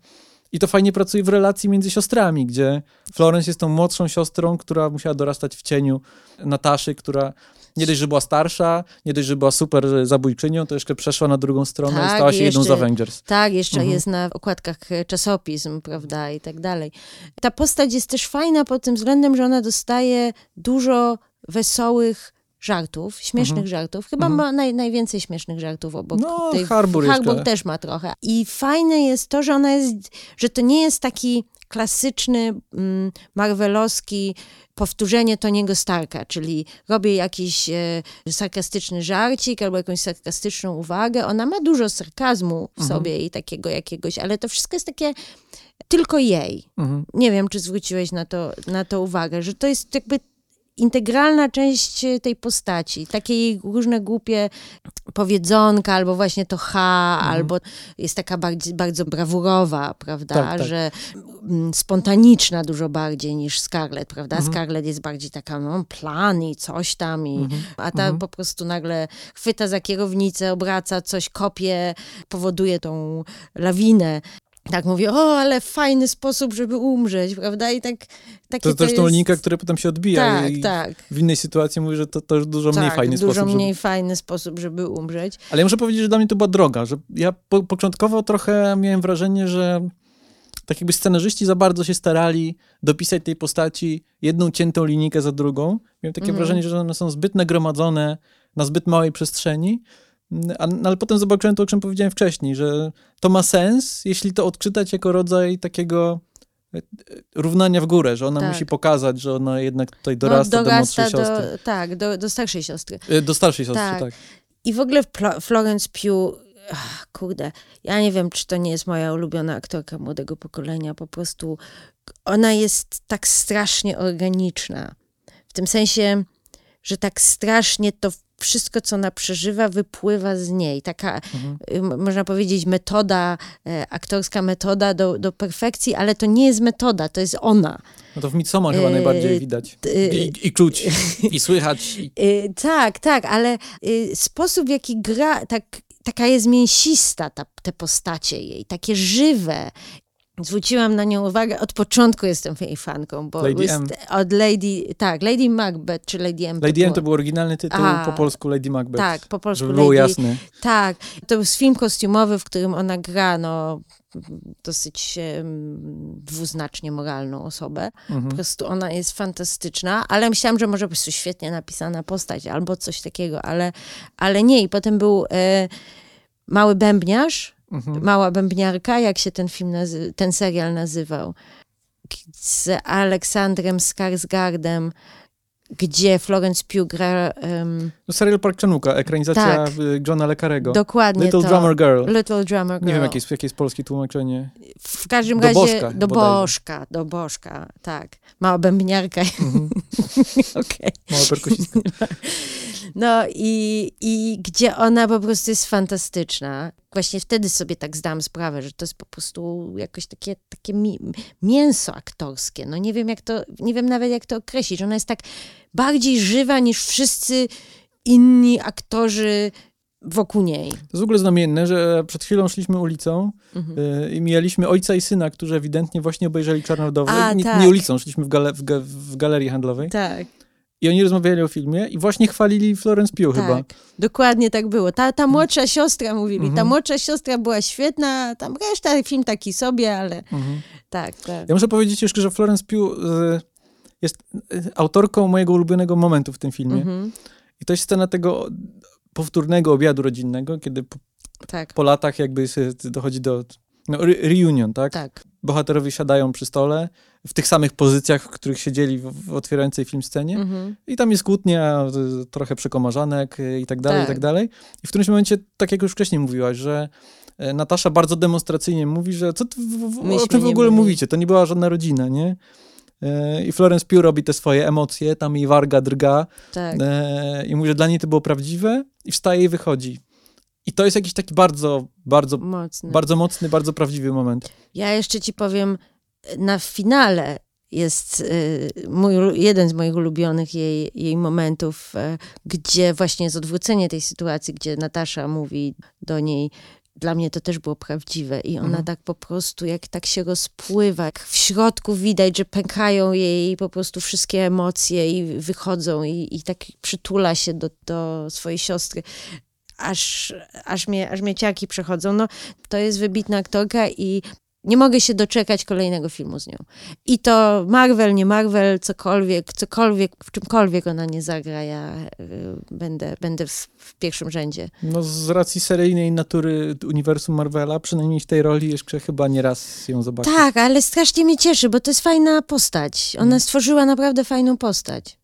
I to fajnie pracuje w relacji między siostrami, gdzie Florence jest tą młodszą siostrą, która musiała dorastać w cieniu Nataszy, która nie dość, że była starsza, nie dość, że była super zabójczynią, to jeszcze przeszła na drugą stronę i Tak, stała się i jedną z jeszcze- Avengers. Tak, jeszcze Mhm. jest na okładkach e, czasopism, prawda, i tak dalej. Ta postać jest też fajna pod tym względem, że ona dostaje dużo wesołych żartów, śmiesznych Mhm. żartów. Chyba Mhm. ma naj, najwięcej śmiesznych żartów obok No, tej... Harbour Harbour jeszcze. też ma trochę. I fajne jest to, że ona jest, że to nie jest taki klasyczny, mm, marvelowski powtórzenie Toniego Starka, czyli robię jakiś e, sarkastyczny żarcik albo jakąś sarkastyczną uwagę. Ona ma dużo sarkazmu w Mhm. sobie i takiego jakiegoś, ale to wszystko jest takie tylko jej. Mhm. Nie wiem, czy zwróciłeś na to, na to uwagę, że to jest jakby integralna część e, tej postaci. Takie jej różne głupie powiedzonka, albo właśnie to ha, Mhm. albo jest taka bardzo, bardzo brawurowa, prawda, Tak, tak. że mm, spontaniczna dużo bardziej niż Scarlett, prawda? Mhm. Scarlett jest bardziej taka, no, plan i coś tam, i, Mhm. a ta Mhm. po prostu nagle chwyta za kierownicę, obraca, coś kopie, powoduje tą lawinę. Tak mówię, o, ale fajny sposób, żeby umrzeć, prawda? I tak takie To jest zresztą jest... linka, która potem się odbija Tak, i tak. w innej sytuacji mówi, że to, to już dużo mniej tak, fajny dużo sposób. mniej fajny sposób, żeby umrzeć. Żeby... Ale ja muszę powiedzieć, że dla mnie to była droga, że ja po, początkowo trochę miałem wrażenie, że tak jakby scenarzyści za bardzo się starali dopisać tej postaci jedną ciętą linijkę za drugą. Miałem takie Mhm. wrażenie, że one są zbyt nagromadzone na zbyt małej przestrzeni. A, no, ale potem zobaczyłem to, o czym powiedziałem wcześniej, że to ma sens, jeśli to odczytać jako rodzaj takiego e, e, równania w górę, że ona Tak. musi pokazać, że ona jednak tutaj dorasta, do młodszej do, siostry. Tak, do, do starszej siostry. E, Do starszej siostry, Tak. tak. I w ogóle Florence Pugh, ach, kurde, ja nie wiem, czy to nie jest moja ulubiona aktorka młodego pokolenia, po prostu ona jest tak strasznie organiczna. W tym sensie, że tak strasznie to wszystko, co ona przeżywa, wypływa z niej. Taka, Mhm. y, można powiedzieć, metoda, e, aktorska metoda do, do perfekcji, ale to nie jest metoda, to jest ona. No to w Midsommar chyba E, najbardziej widać. e, I, I czuć, i słychać. I... Y, tak, tak, ale y, sposób, w jaki gra, tak, taka jest mięsista ta, te postacie jej, takie żywe. Zwróciłam na nią uwagę. Od początku jestem jej fanką, bo Lady jest, M. od Lady, tak, Lady Macbeth, czy Lady M. Lady M było. to był oryginalny tytuł, A, po polsku Lady Macbeth. Tak, po polsku Żeby było Lady, jasne. Tak, to jest film kostiumowy, w którym ona gra, no, dosyć dwuznacznie moralną osobę. Po Mhm. prostu ona jest fantastyczna, ale myślałam, że może po prostu świetnie napisana postać albo coś takiego, ale, ale nie. I potem był e, Mały Bębniarz, Mhm. Mała Bębniarka, jak się ten film, nazy- ten serial nazywał, z Aleksandrem Skarsgardem, gdzie Florence Pugh gra... em, No, serial Park Chan-wooka, ekranizacja Tak. y, Johna Le Carrego. dokładnie Little to. Drummer Girl. Little Drummer Girl. Nie wiem, jakie jest, jakie jest polskie tłumaczenie. W każdym Do razie bożka do bożka, do bożka, tak. Mała bębniarka. Mhm. Okej. Mała perkusistka. No i, i gdzie ona po prostu jest fantastyczna. Właśnie wtedy sobie tak zdałam sprawę, że to jest po prostu jakoś takie, takie mi, mięso aktorskie. No nie wiem jak to, nie wiem nawet jak to określić. Ona jest tak bardziej żywa niż wszyscy inni aktorzy wokół niej. To jest w ogóle znamienne, że przed chwilą szliśmy ulicą Mhm. y, i mijaliśmy ojca i syna, którzy ewidentnie właśnie obejrzeli Czarnodowy. A, nie, tak. nie ulicą, szliśmy w, gale, w, w galerii handlowej. Tak. I oni rozmawiali o filmie i właśnie chwalili Florence Pugh chyba. Tak, dokładnie tak było. Ta, ta młodsza siostra, mówili, ta Mhm. młodsza siostra była świetna, tam reszta film taki sobie, ale Mhm. tak, tak. Ja muszę powiedzieć jeszcze, że Florence Pugh y, jest y, autorką mojego ulubionego momentu w tym filmie. Mhm, I to jest scena tego powtórnego obiadu rodzinnego, kiedy po, tak, po latach jakby dochodzi do no, re- reunion, tak? tak. Bohaterowie siadają przy stole w tych samych pozycjach, w których siedzieli w, w otwierającej film scenie. Mhm. I tam jest kłótnia, y, trochę przekomarzanek y, i tak dalej, i Tak. tak dalej. I w którymś momencie, tak jak już wcześniej mówiłaś, że e, Natasza bardzo demonstracyjnie mówi, że co ty, w, w, o czym w ogóle mówicie? To nie była żadna rodzina, nie? E, I Florence Pugh robi te swoje emocje, tam jej warga drga tak. e, i mówi, że dla niej to było prawdziwe i wstaje i wychodzi. I to jest jakiś taki bardzo, bardzo, Mocny. bardzo mocny, bardzo prawdziwy moment. Ja jeszcze ci powiem, na finale jest y, mój, jeden z moich ulubionych jej, jej momentów, e, gdzie właśnie jest odwrócenie tej sytuacji, gdzie Natasza mówi do niej, dla mnie to też było prawdziwe i ona Mhm. tak po prostu, jak tak się rozpływa, jak w środku widać, że pękają jej po prostu wszystkie emocje i wychodzą i, i tak przytula się do, do swojej siostry. Aż, aż, mnie, aż mnie ciarki przechodzą. No, to jest wybitna aktorka i nie mogę się doczekać kolejnego filmu z nią. I to Marvel, nie Marvel, cokolwiek, cokolwiek, w czymkolwiek ona nie zagra, ja y, będę, będę w, w pierwszym rzędzie. No z racji seryjnej natury uniwersum Marvela, przynajmniej w tej roli jeszcze chyba nie raz ją zobaczyć. Tak, ale strasznie mnie cieszy, bo to jest fajna postać. Ona Mm. stworzyła naprawdę fajną postać.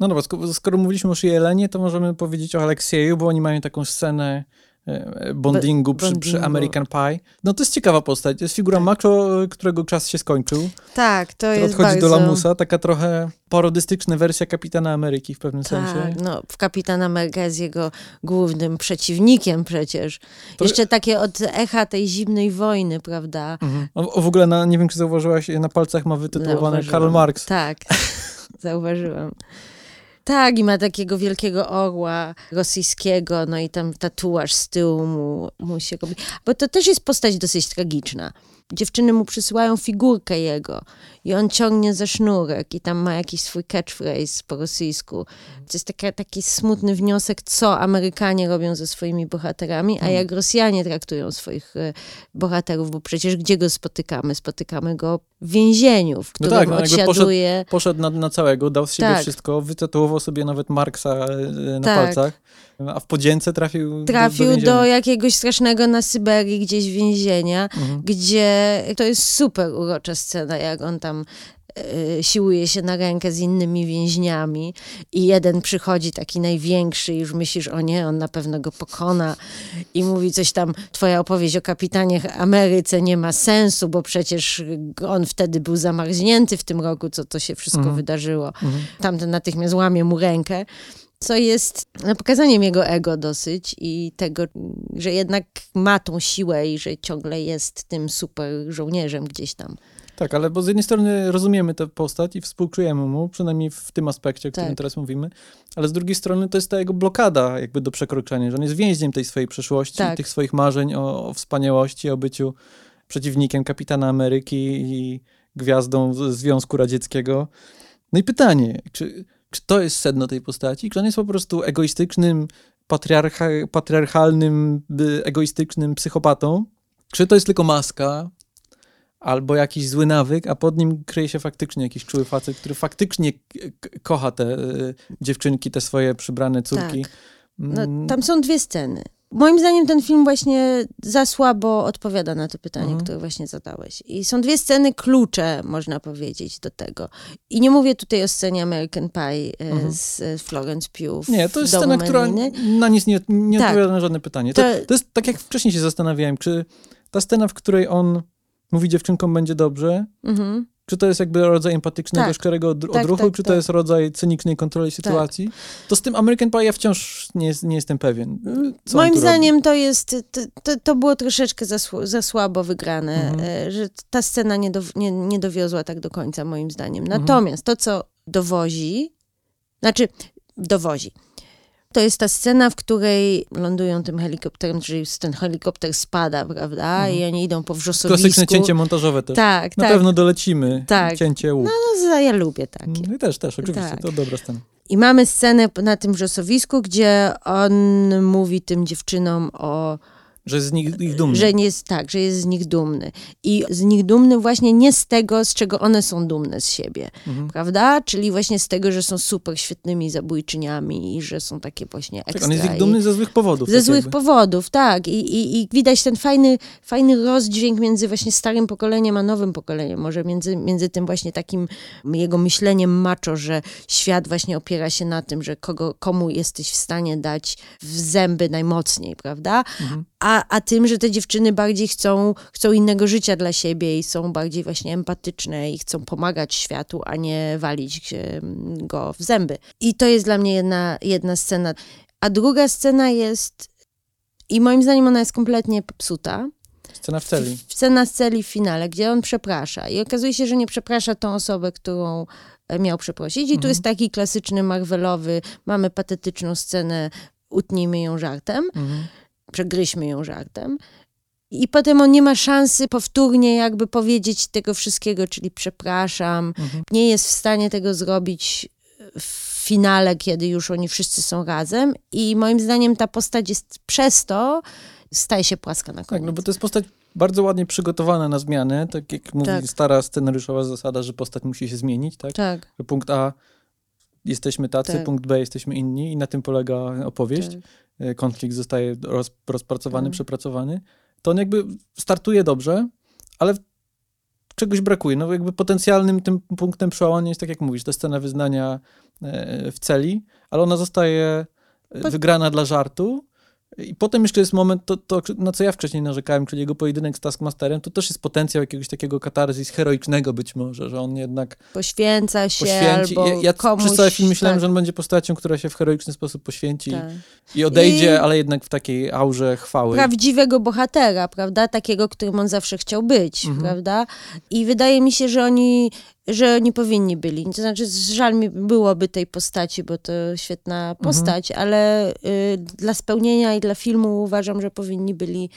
No dobra, skoro, skoro mówiliśmy już o Jelenie, to możemy powiedzieć o Aleksieju, bo oni mają taką scenę bondingu przy, przy bondingu. American Pie. No to jest ciekawa postać. To jest figura Tak. Mako, którego czas się skończył. Tak, to jest odchodzi bardzo... do lamusa. Taka trochę parodystyczna wersja Kapitana Ameryki w pewnym sensie. Tak, no, w Kapitan Ameryka jest jego głównym przeciwnikiem przecież. To- Jeszcze takie od echa tej zimnej wojny, prawda? Mhm. O, o, w ogóle, na, nie wiem, czy zauważyłaś, na palcach ma wytytułowane. Karl Marx. Tak, zauważyłam. Tak, i ma takiego wielkiego orła rosyjskiego, no i tam tatuaż z tyłu mu, mu się robi. Bo to też jest postać dosyć tragiczna. Dziewczyny mu przysyłają figurkę jego i on ciągnie za sznurek i tam ma jakiś swój catchphrase po rosyjsku. To jest taka, taki smutny wniosek, co Amerykanie robią ze swoimi bohaterami, a jak Rosjanie traktują swoich e, bohaterów, bo przecież gdzie go spotykamy? Spotykamy go w więzieniu, w No którym tak, no odsiaduje... Poszedł na, na całego, dał z siebie Tak. wszystko, wytatuował sobie nawet Marksa e, na Tak. palcach, a w podzięce trafił, Trafił do, do, do, jakiegoś strasznego na Syberii gdzieś więzienia, Mhm. gdzie to jest super urocza scena, jak on tam e, siłuje się na rękę z innymi więźniami i jeden przychodzi taki największy i już myślisz, o nie, on na pewno go pokona i mówi coś tam, twoja opowieść o kapitanie Ameryce nie ma sensu, bo przecież on wtedy był zamarznięty w tym roku, co to się wszystko Mhm. wydarzyło. Mhm. Tamten natychmiast łamie mu rękę, co jest pokazaniem jego ego dosyć i tego, że jednak ma tą siłę i że ciągle jest tym super żołnierzem gdzieś tam. Tak, ale bo z jednej strony rozumiemy tę postać i współczujemy mu, przynajmniej w tym aspekcie, o którym Tak. teraz mówimy, ale z drugiej strony to jest ta jego blokada jakby do przekroczenia, że on jest więźniem tej swojej przeszłości, Tak. tych swoich marzeń o, o wspaniałości, o byciu przeciwnikiem Kapitana Ameryki i gwiazdą Związku Radzieckiego. No i pytanie, czy, czy to jest sedno tej postaci? Czy on jest po prostu egoistycznym, patriarcha, patriarchalnym, egoistycznym psychopatą? Czy to jest tylko maska? Albo jakiś zły nawyk, a pod nim kryje się faktycznie jakiś czuły facet, który faktycznie kocha te y, dziewczynki, te swoje przybrane córki. Tak. No, tam są dwie sceny. Moim zdaniem ten film właśnie za słabo odpowiada na to pytanie, mhm. które właśnie zadałeś. I są dwie sceny klucze, można powiedzieć, do tego. I nie mówię tutaj o scenie American Pie e, mhm. z Florence Pugh. Nie, to jest scena, która na nic nie, nie tak. odpowiada na żadne pytanie. To, to, to jest tak, jak wcześniej się zastanawiałem, czy ta scena, w której on mówi dziewczynkom będzie dobrze, mhm. Czy to jest jakby rodzaj empatycznego, tak. szczerego odruchu, tak, tak, czy to tak. jest rodzaj cynicznej kontroli tak. sytuacji? To z tym American Pie ja wciąż nie, nie jestem pewien. Moim zdaniem robi. to jest, to, to było troszeczkę za, za słabo wygrane, mhm. E, że ta scena nie, do, nie, nie dowiozła tak do końca, moim zdaniem. Mhm. Natomiast to, co dowozi, znaczy dowozi, to jest ta scena, w której lądują tym helikopterem, czyli ten helikopter spada, prawda? Mhm. I oni idą po wrzosowisku. Klasyczne cięcie montażowe też. Tak, Na tak. pewno dolecimy. Tak. Cięcie łuk. No, no, ja lubię takie. No też, też, oczywiście. Tak. To dobra scena. I mamy scenę na tym wrzosowisku, gdzie on mówi tym dziewczynom o że jest z nich, ich dumny. Że nie jest, tak, że jest z nich dumny. I z nich dumny właśnie nie z tego, z czego one są dumne z siebie, mhm. prawda? Czyli właśnie z tego, że są super świetnymi zabójczyniami i że są takie właśnie ekstra. Tak, on jest ich dumny ze złych powodów. Ze tak złych jakby. powodów, tak. I, i, I widać ten fajny, fajny rozdźwięk między właśnie starym pokoleniem a nowym pokoleniem. Może między, między tym właśnie takim jego myśleniem macho, że świat właśnie opiera się na tym, że kogo, komu jesteś w stanie dać w zęby najmocniej, prawda? Mhm. A a, tym, że te dziewczyny bardziej chcą, chcą innego życia dla siebie i są bardziej właśnie empatyczne i chcą pomagać światu, a nie walić go w zęby. I to jest dla mnie jedna, jedna scena. A druga scena jest, i moim zdaniem ona jest kompletnie popsuta. Scena w celi. Scena z celi w finale, gdzie on przeprasza. I okazuje się, że nie przeprasza tą osobę, którą e, miał przeprosić. I mhm. tu jest taki klasyczny Marvelowy, mamy patetyczną scenę, utnijmy ją żartem. Mhm przegryźmy ją żartem. I potem on nie ma szansy powtórnie jakby powiedzieć tego wszystkiego, czyli przepraszam. Mhm. Nie jest w stanie tego zrobić w finale, kiedy już oni wszyscy są razem. I moim zdaniem ta postać jest przez to staje się płaska na koniec. Tak, no bo to jest postać bardzo ładnie przygotowana na zmianę, tak jak mówi tak. stara scenariuszowa zasada, że postać musi się zmienić, tak? Tak. Że punkt A jesteśmy tacy, tak. punkt B jesteśmy inni i na tym polega opowieść. Tak. E, konflikt zostaje roz, rozpracowany, mhm. przepracowany, to on jakby startuje dobrze, ale czegoś brakuje. No jakby potencjalnym tym punktem przełamania jest, tak jak mówisz, ta scena wyznania e, w celi, ale ona zostaje wygrana dla żartu, i potem jeszcze jest moment, to, to, na co ja wcześniej narzekałem, czyli jego pojedynek z Taskmasterem, to też jest potencjał jakiegoś takiego katarzis heroicznego być może, że on jednak... Poświęca się poświęci. albo Ja, ja komuś, przez cały film myślałem, tak. że on będzie postacią, która się w heroiczny sposób poświęci tak. i odejdzie, I... ale jednak w takiej aurze chwały. Prawdziwego bohatera, prawda? Takiego, którym on zawsze chciał być, mhm. prawda? I wydaje mi się, że oni że nie powinni byli. To znaczy, żal mi byłoby tej postaci, bo to świetna mhm. postać, mhm. ale y, dla spełnienia i dla filmu uważam, że powinni byli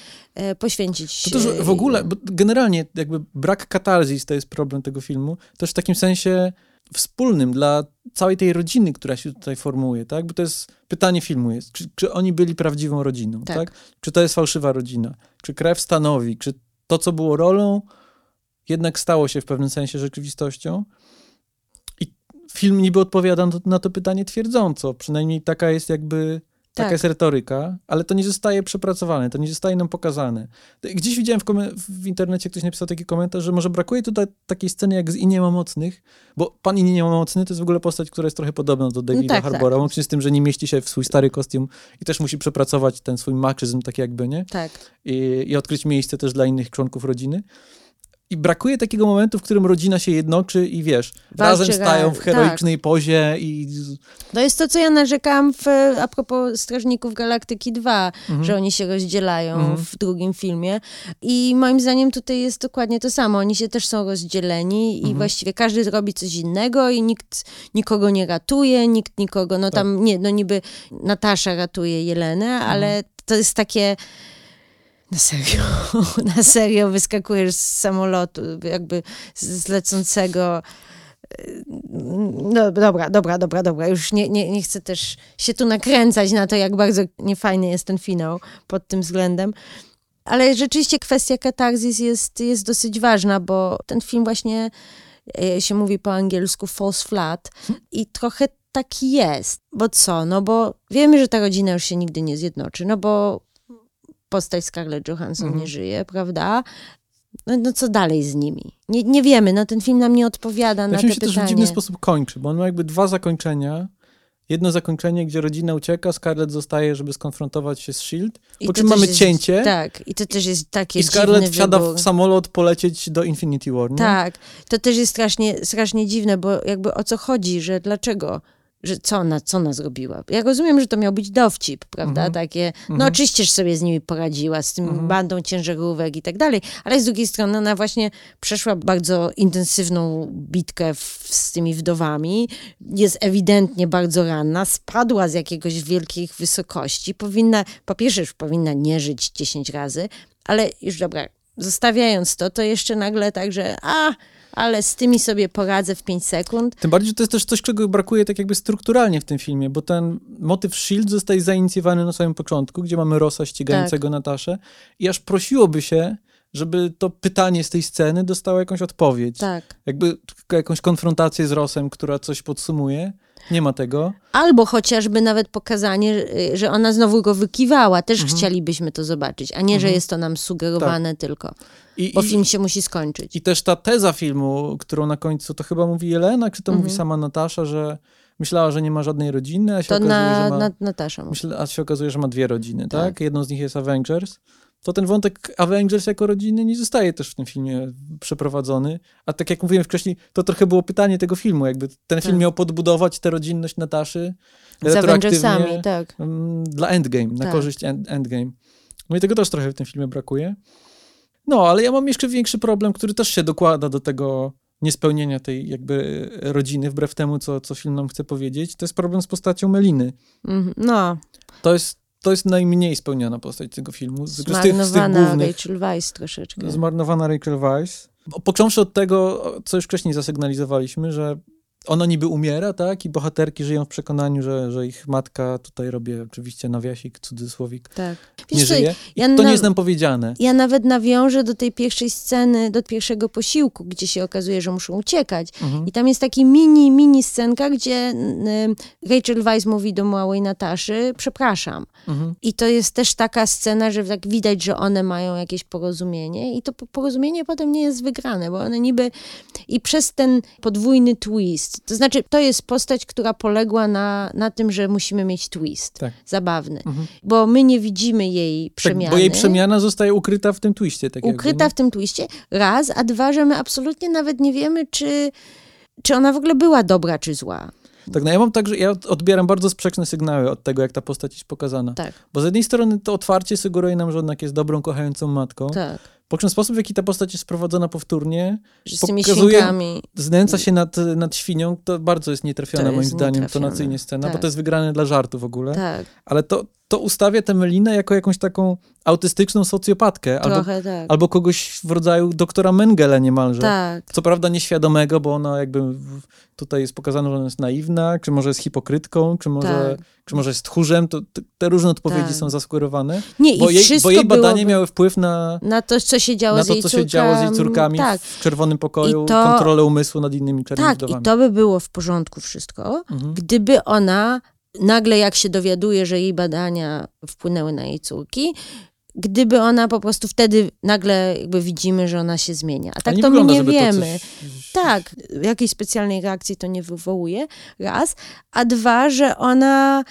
y, poświęcić. To też w ogóle, bo generalnie jakby brak katarzis to jest problem tego filmu, też w takim sensie wspólnym dla całej tej rodziny, która się tutaj formuje, tak? Bo to jest pytanie filmu jest, czy, czy oni byli prawdziwą rodziną, tak. tak? Czy to jest fałszywa rodzina? Czy krew stanowi? Czy to, co było rolą, jednak stało się w pewnym sensie rzeczywistością. I film niby odpowiada na to pytanie twierdząco, przynajmniej taka jest jakby Taka tak. jest retoryka, ale to nie zostaje przepracowane, to nie zostaje nam pokazane. Gdzieś widziałem w, w internecie, ktoś napisał taki komentarz, że może brakuje tutaj takiej sceny jak z I nie ma mocnych, bo pan I nie ma mocny to jest w ogóle postać, która jest trochę podobna do Davida no tak, Harbora, tak. łącznie z tym, że nie mieści się w swój stary kostium i też musi przepracować ten swój maczyzm, tak jakby, nie? Tak. I, I odkryć miejsce też dla innych członków rodziny. I brakuje takiego momentu, w którym rodzina się jednoczy i wiesz, Walczy razem stają w heroicznej tak. pozie i... To jest to, co ja narzekałam w, a propos Strażników Galaktyki 2, mhm. że oni się rozdzielają mhm. w drugim filmie. I moim zdaniem tutaj jest dokładnie to samo. Oni się też są rozdzieleni mhm. i właściwie każdy robi coś innego i nikt nikogo nie ratuje, nikt nikogo, no tak. tam, nie, no niby Natasza ratuje Jelenę, ale mhm. to jest takie Na serio, na serio wyskakujesz z samolotu, jakby z lecącego. No dobra, dobra, dobra, dobra. Już nie, nie, nie chcę też się tu nakręcać na to, jak bardzo niefajny jest ten finał pod tym względem. Ale rzeczywiście kwestia katarzis jest, jest dosyć ważna, bo ten film właśnie e, się mówi po angielsku false flat i trochę taki jest. Bo co? No bo wiemy, że ta rodzina już się nigdy nie zjednoczy, no bo postać Scarlett Johansson Mhm. nie żyje, prawda? No, no co dalej z nimi? Nie, nie wiemy, no ten film nam nie odpowiada na Ja te film się też w dziwny sposób kończy, bo on ma jakby dwa zakończenia. Jedno zakończenie, gdzie rodzina ucieka, Scarlett zostaje, żeby skonfrontować się z S.H.I.E.L.D., I po czym mamy jest- cięcie Tak, i to też jest takie i Scarlett wsiada wybór. w samolot polecieć do Infinity War, nie? Tak, to też jest strasznie, strasznie dziwne, bo jakby o co chodzi, że dlaczego? Że co ona, co ona zrobiła? Ja rozumiem, że to miał być dowcip, prawda? Mhm. Takie, no Mhm. oczywiście, że sobie z nimi poradziła, z tym Mhm. bandą ciężarówek i tak dalej, ale z drugiej strony ona właśnie przeszła bardzo intensywną bitkę w, z tymi wdowami, jest ewidentnie bardzo ranna, spadła z jakiegoś wielkich wysokości, powinna, po pierwsze już powinna nie żyć 10 razy, ale już dobra, zostawiając to, to jeszcze nagle tak, że a, ale z tymi sobie poradzę w 5 sekund. Tym bardziej, że to jest też coś, czego brakuje tak jakby strukturalnie w tym filmie, bo ten motyw S.H.I.E.L.D. zostaje zainicjowany na samym początku, gdzie mamy Rosa ścigającego Nataszę i aż prosiłoby się, żeby to pytanie z tej sceny dostało jakąś odpowiedź. Tak. Jakby jakąś konfrontację z Rosem, która coś podsumuje. Nie ma tego. Albo chociażby nawet pokazanie, y, że ona znowu go wykiwała. Też Mhm. chcielibyśmy to zobaczyć, a nie, że Mhm. jest to nam sugerowane tylko. I, Bo i, film się musi skończyć. I też ta teza filmu, którą na końcu to chyba mówi Jelena, czy to Mhm. mówi sama Natasza, że myślała, że nie ma żadnej rodziny, a się To okazuje, na, że ma... na Natasza a się okazuje, że ma dwie rodziny, tak? Tak. Jedną z nich jest Avengers. To ten wątek Avengers jako rodziny nie zostaje też w tym filmie przeprowadzony. A tak jak mówiłem wcześniej, to trochę było pytanie tego filmu. Jakby ten film Tak. miał podbudować tę rodzinność Nataszy Z Avengersami, tak. mm, dla Endgame, na Tak. korzyść end, Endgame. No i tego też trochę w tym filmie brakuje. No, ale ja mam jeszcze większy problem, który też się dokłada do tego niespełnienia tej jakby rodziny, wbrew temu, co, co film nam chce powiedzieć. To jest problem z postacią Meliny. Mhm. No, To jest, to jest najmniej spełniona postać tego filmu. Z, z, tych, z tych zmarnowana głównych. Rachel Weisz troszeczkę. Zmarnowana Rachel Weisz. Po- Począwszy od tego, co już wcześniej zasygnalizowaliśmy, że ona niby umiera, tak? I bohaterki żyją w przekonaniu, że, że ich matka, tutaj robię oczywiście nawiasik, cudzysłowik, Tak. nie Wiesz żyje. Ja to na- nie jest nam powiedziane. Ja nawet nawiążę do tej pierwszej sceny, do pierwszego posiłku, gdzie się okazuje, że muszą uciekać. Mhm. I tam jest taki mini, mini scenka, gdzie Rachel Weisz mówi do małej Nataszy, przepraszam. Mhm. I to jest też taka scena, że tak widać, że one mają jakieś porozumienie i to po- porozumienie potem nie jest wygrane, bo one niby i przez ten podwójny twist, to znaczy to jest postać, która poległa na, na tym, że musimy mieć twist Tak. zabawny, Mhm. bo my nie widzimy jej przemiany. Tak, bo jej przemiana zostaje ukryta w tym twiście. Tak ukryta jakby, w tym twiście, raz, a dwa, że my absolutnie nawet nie wiemy, czy, czy ona w ogóle była dobra, czy zła. Tak, no ja mam tak, że ja odbieram bardzo sprzeczne sygnały od tego, jak ta postać jest pokazana. Tak, Bo z jednej strony to otwarcie sugeruje nam, że jednak jest dobrą, kochającą matką. tak. Po czym sposób, w jaki ta postać jest prowadzona powtórnie, z tymi Pokazuje- świnkami. znęca się nad, nad świnią, to bardzo jest nietrafiona To moim jest zdaniem nietrafione, tonacyjnie scena, bo tak. to jest wygrane dla żartu w ogóle. Tak, Ale to, to ustawia tę Melinę jako jakąś taką autystyczną socjopatkę, albo, tak. albo kogoś w rodzaju doktora Mengele niemalże. Tak, Co prawda nieświadomego, bo ona jakby tutaj jest pokazane, że ona jest naiwna, czy może jest hipokrytką, czy może, Tak. czy może jest tchórzem, to te, różne odpowiedzi Tak. są zasugerowane, nie, bo i jej, bo jej badanie było miały wpływ na, na to, co się działo na z to, jej co się działo z jej córkami Tak, w czerwonym pokoju, I to- kontrolę umysłu nad innymi czarnymi tak, i to by było w porządku wszystko, Mhm. gdyby ona nagle jak się dowiaduje, że jej badania wpłynęły na jej córki, gdyby ona po prostu wtedy nagle jakby widzimy, że ona się zmienia. A tak to my nie wiemy. coś- Tak, jakiejś specjalnej reakcji to nie wywołuje, raz. A dwa, że ona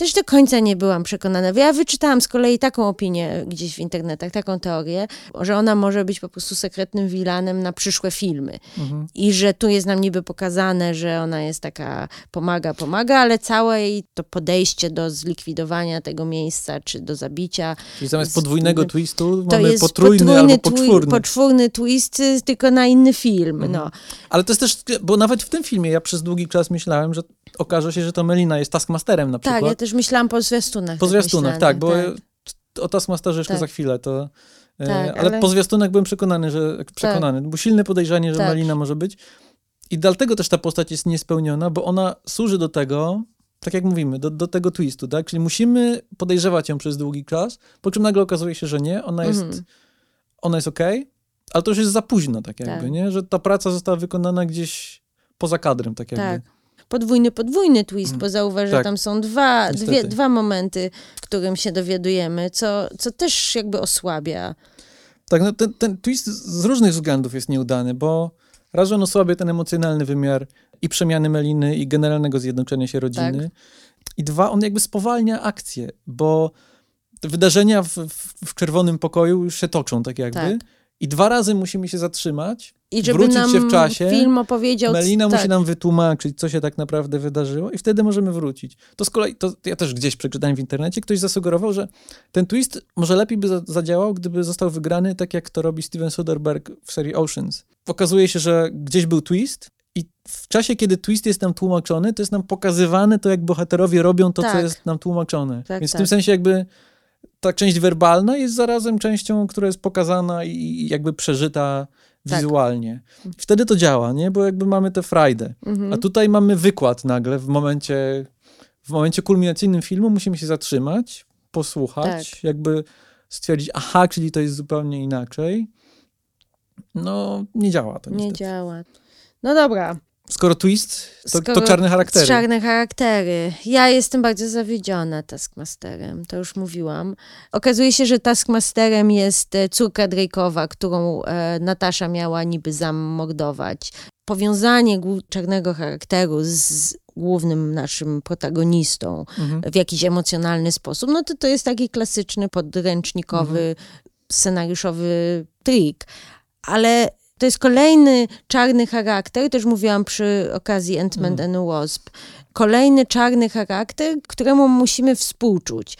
też do końca nie byłam przekonana. Ja wyczytałam z kolei taką opinię gdzieś w internetach, taką teorię, że ona może być po prostu sekretnym wilanem na przyszłe filmy. Mhm. I że tu jest nam niby pokazane, że ona jest taka, pomaga, pomaga, ale całe jej to podejście do zlikwidowania tego miejsca, czy do zabicia, Czyli zamiast z- podwójnego twistu to mamy jest potrójny albo twi- poczwórny. poczwórny twist, y, tylko na inny film. Mhm. No. Ale to jest też, bo nawet w tym filmie ja przez długi czas myślałem, że okaże się, że to Melina jest Taskmasterem na przykład. Tak, ja też myślałam po zwiastunach. Po tak zwiastunach, tak, bo o Taskmasterze jeszcze Tak. za chwilę, to... e, Tak, ale, ale- po zwiastunach byłem przekonany, że... Przekonany, bo silne podejrzenie, że Tak. Melina może być. I dlatego też ta postać jest niespełniona, bo ona służy do tego, tak jak mówimy, do, do tego twistu, tak? Czyli musimy podejrzewać ją przez długi czas, po czym nagle okazuje się, że nie, ona jest, Mhm. ona jest okej, ale to już jest za późno, tak jakby, Tak. nie? Że ta praca została wykonana gdzieś poza kadrem, tak jakby. Tak. Podwójny, podwójny twist, Mm. bo zauważ, że Tak. tam są dwa, dwie, dwa momenty, w którym się dowiadujemy, co, co też jakby osłabia. Tak, no ten, ten twist z różnych względów jest nieudany, bo raz, że on osłabia ten emocjonalny wymiar i przemiany Meliny i generalnego zjednoczenia się rodziny. Tak. I dwa, on jakby spowalnia akcję, bo te wydarzenia w, w, w czerwonym pokoju już się toczą tak jakby. Tak. I dwa razy musimy się zatrzymać, I żeby wrócić nam się w czasie. film opowiedział... Melina tak, musi nam wytłumaczyć, co się tak naprawdę wydarzyło i wtedy możemy wrócić. To z kolei, to ja też gdzieś przeczytałem w internecie, ktoś zasugerował, że ten twist może lepiej by za- zadziałał, gdyby został wygrany tak, jak to robi Steven Soderbergh w serii Oceans. Okazuje się, że gdzieś był twist i w czasie, kiedy twist jest nam tłumaczony, to jest nam pokazywane to, jak bohaterowie robią to, co Tak. jest nam tłumaczone. Tak, Więc w tak. tym sensie jakby ta część werbalna jest zarazem częścią, która jest pokazana i jakby przeżyta Tak. wizualnie. Wtedy to działa, nie? Bo jakby mamy tę frajdę. Mhm. A tutaj mamy wykład nagle w momencie, w momencie kulminacyjnym filmu musimy się zatrzymać, posłuchać, Tak. jakby stwierdzić, aha, czyli to jest zupełnie inaczej. No, nie działa to Nie niestety. działa. No dobra. Skoro twist, to, Skoro to czarne charaktery. Czarne charaktery. Ja jestem bardzo zawiedziona Taskmasterem, to już mówiłam. Okazuje się, że Taskmasterem jest e, córka Drake'owa, którą e, Natasza miała niby zamordować. Powiązanie czarnego charakteru z głównym naszym protagonistą Mhm. w jakiś emocjonalny sposób, no to to jest taki klasyczny, podręcznikowy, Mhm. scenariuszowy trik. Ale to jest kolejny czarny charakter, też mówiłam przy okazji Ant-Man Mhm. and Wasp. Kolejny czarny charakter, któremu musimy współczuć.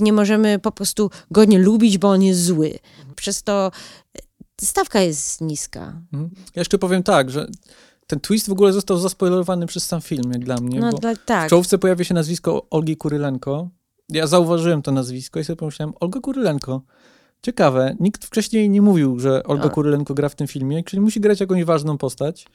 Nie możemy po prostu go nie lubić, bo on jest zły. Przez to e, stawka jest niska. Mhm. Ja jeszcze powiem tak, że ten twist w ogóle został zaspoilerowany przez sam film, jak dla mnie. No bo dla, W tak. czołówce pojawia się nazwisko Olgi Kurylenko. Ja zauważyłem to nazwisko i sobie pomyślałem, Olga Kurylenko. Ciekawe, nikt wcześniej nie mówił, że Olga O. Kurylenko gra w tym filmie, czyli musi grać jakąś ważną postać.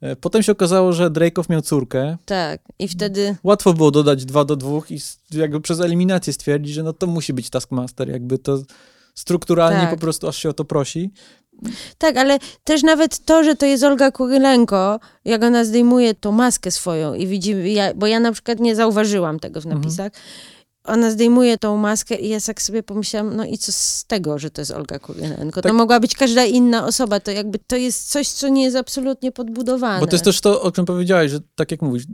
E, Potem się okazało, że Drake'ow miał córkę. Tak. I wtedy Łatwo było dodać dwa do dwóch i jakby przez eliminację stwierdzić, że no to musi być Taskmaster, jakby to strukturalnie Tak. po prostu aż się o to prosi. Tak, ale też nawet to, że to jest Olga Kurylenko, jak ona zdejmuje tą maskę swoją i widzimy, ja, bo ja na przykład nie zauważyłam tego w Mhm. Ona zdejmuje tą maskę i ja tak sobie pomyślałam, no i co z tego, że to jest Olga Kurylenko? Tak. To mogła być każda inna osoba, to jakby to jest coś, co nie jest absolutnie podbudowane. Bo to jest też to, o czym powiedziałeś, że tak jak mówisz,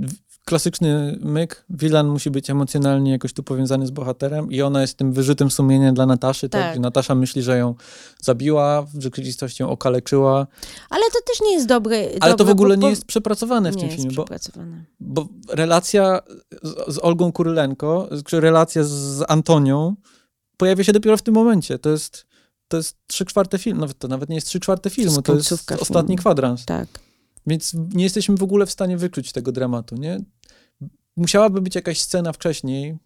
klasyczny myk, Wilan musi być emocjonalnie jakoś tu powiązany z bohaterem i ona jest tym wyrzutem sumienia dla Nataszy, tak? Tak. Natasza myśli, że ją zabiła, w rzeczywistości ją okaleczyła, Ale to też nie jest dobre. ale to dobre, w ogóle bo, nie bo- jest przepracowane w nie tym jest filmie, bo, przepracowane. bo relacja z, z Olgą Kurylenko, czy relacja z Antonią pojawia się dopiero w tym momencie. To jest, to jest trzy czwarte filmu, nawet, to nawet nie jest trzy czwarte filmu, to jest końcówka ostatni filmu. kwadrans. Tak. Więc nie jesteśmy w ogóle w stanie wykluć tego dramatu, nie? Musiałaby być jakaś scena wcześniej,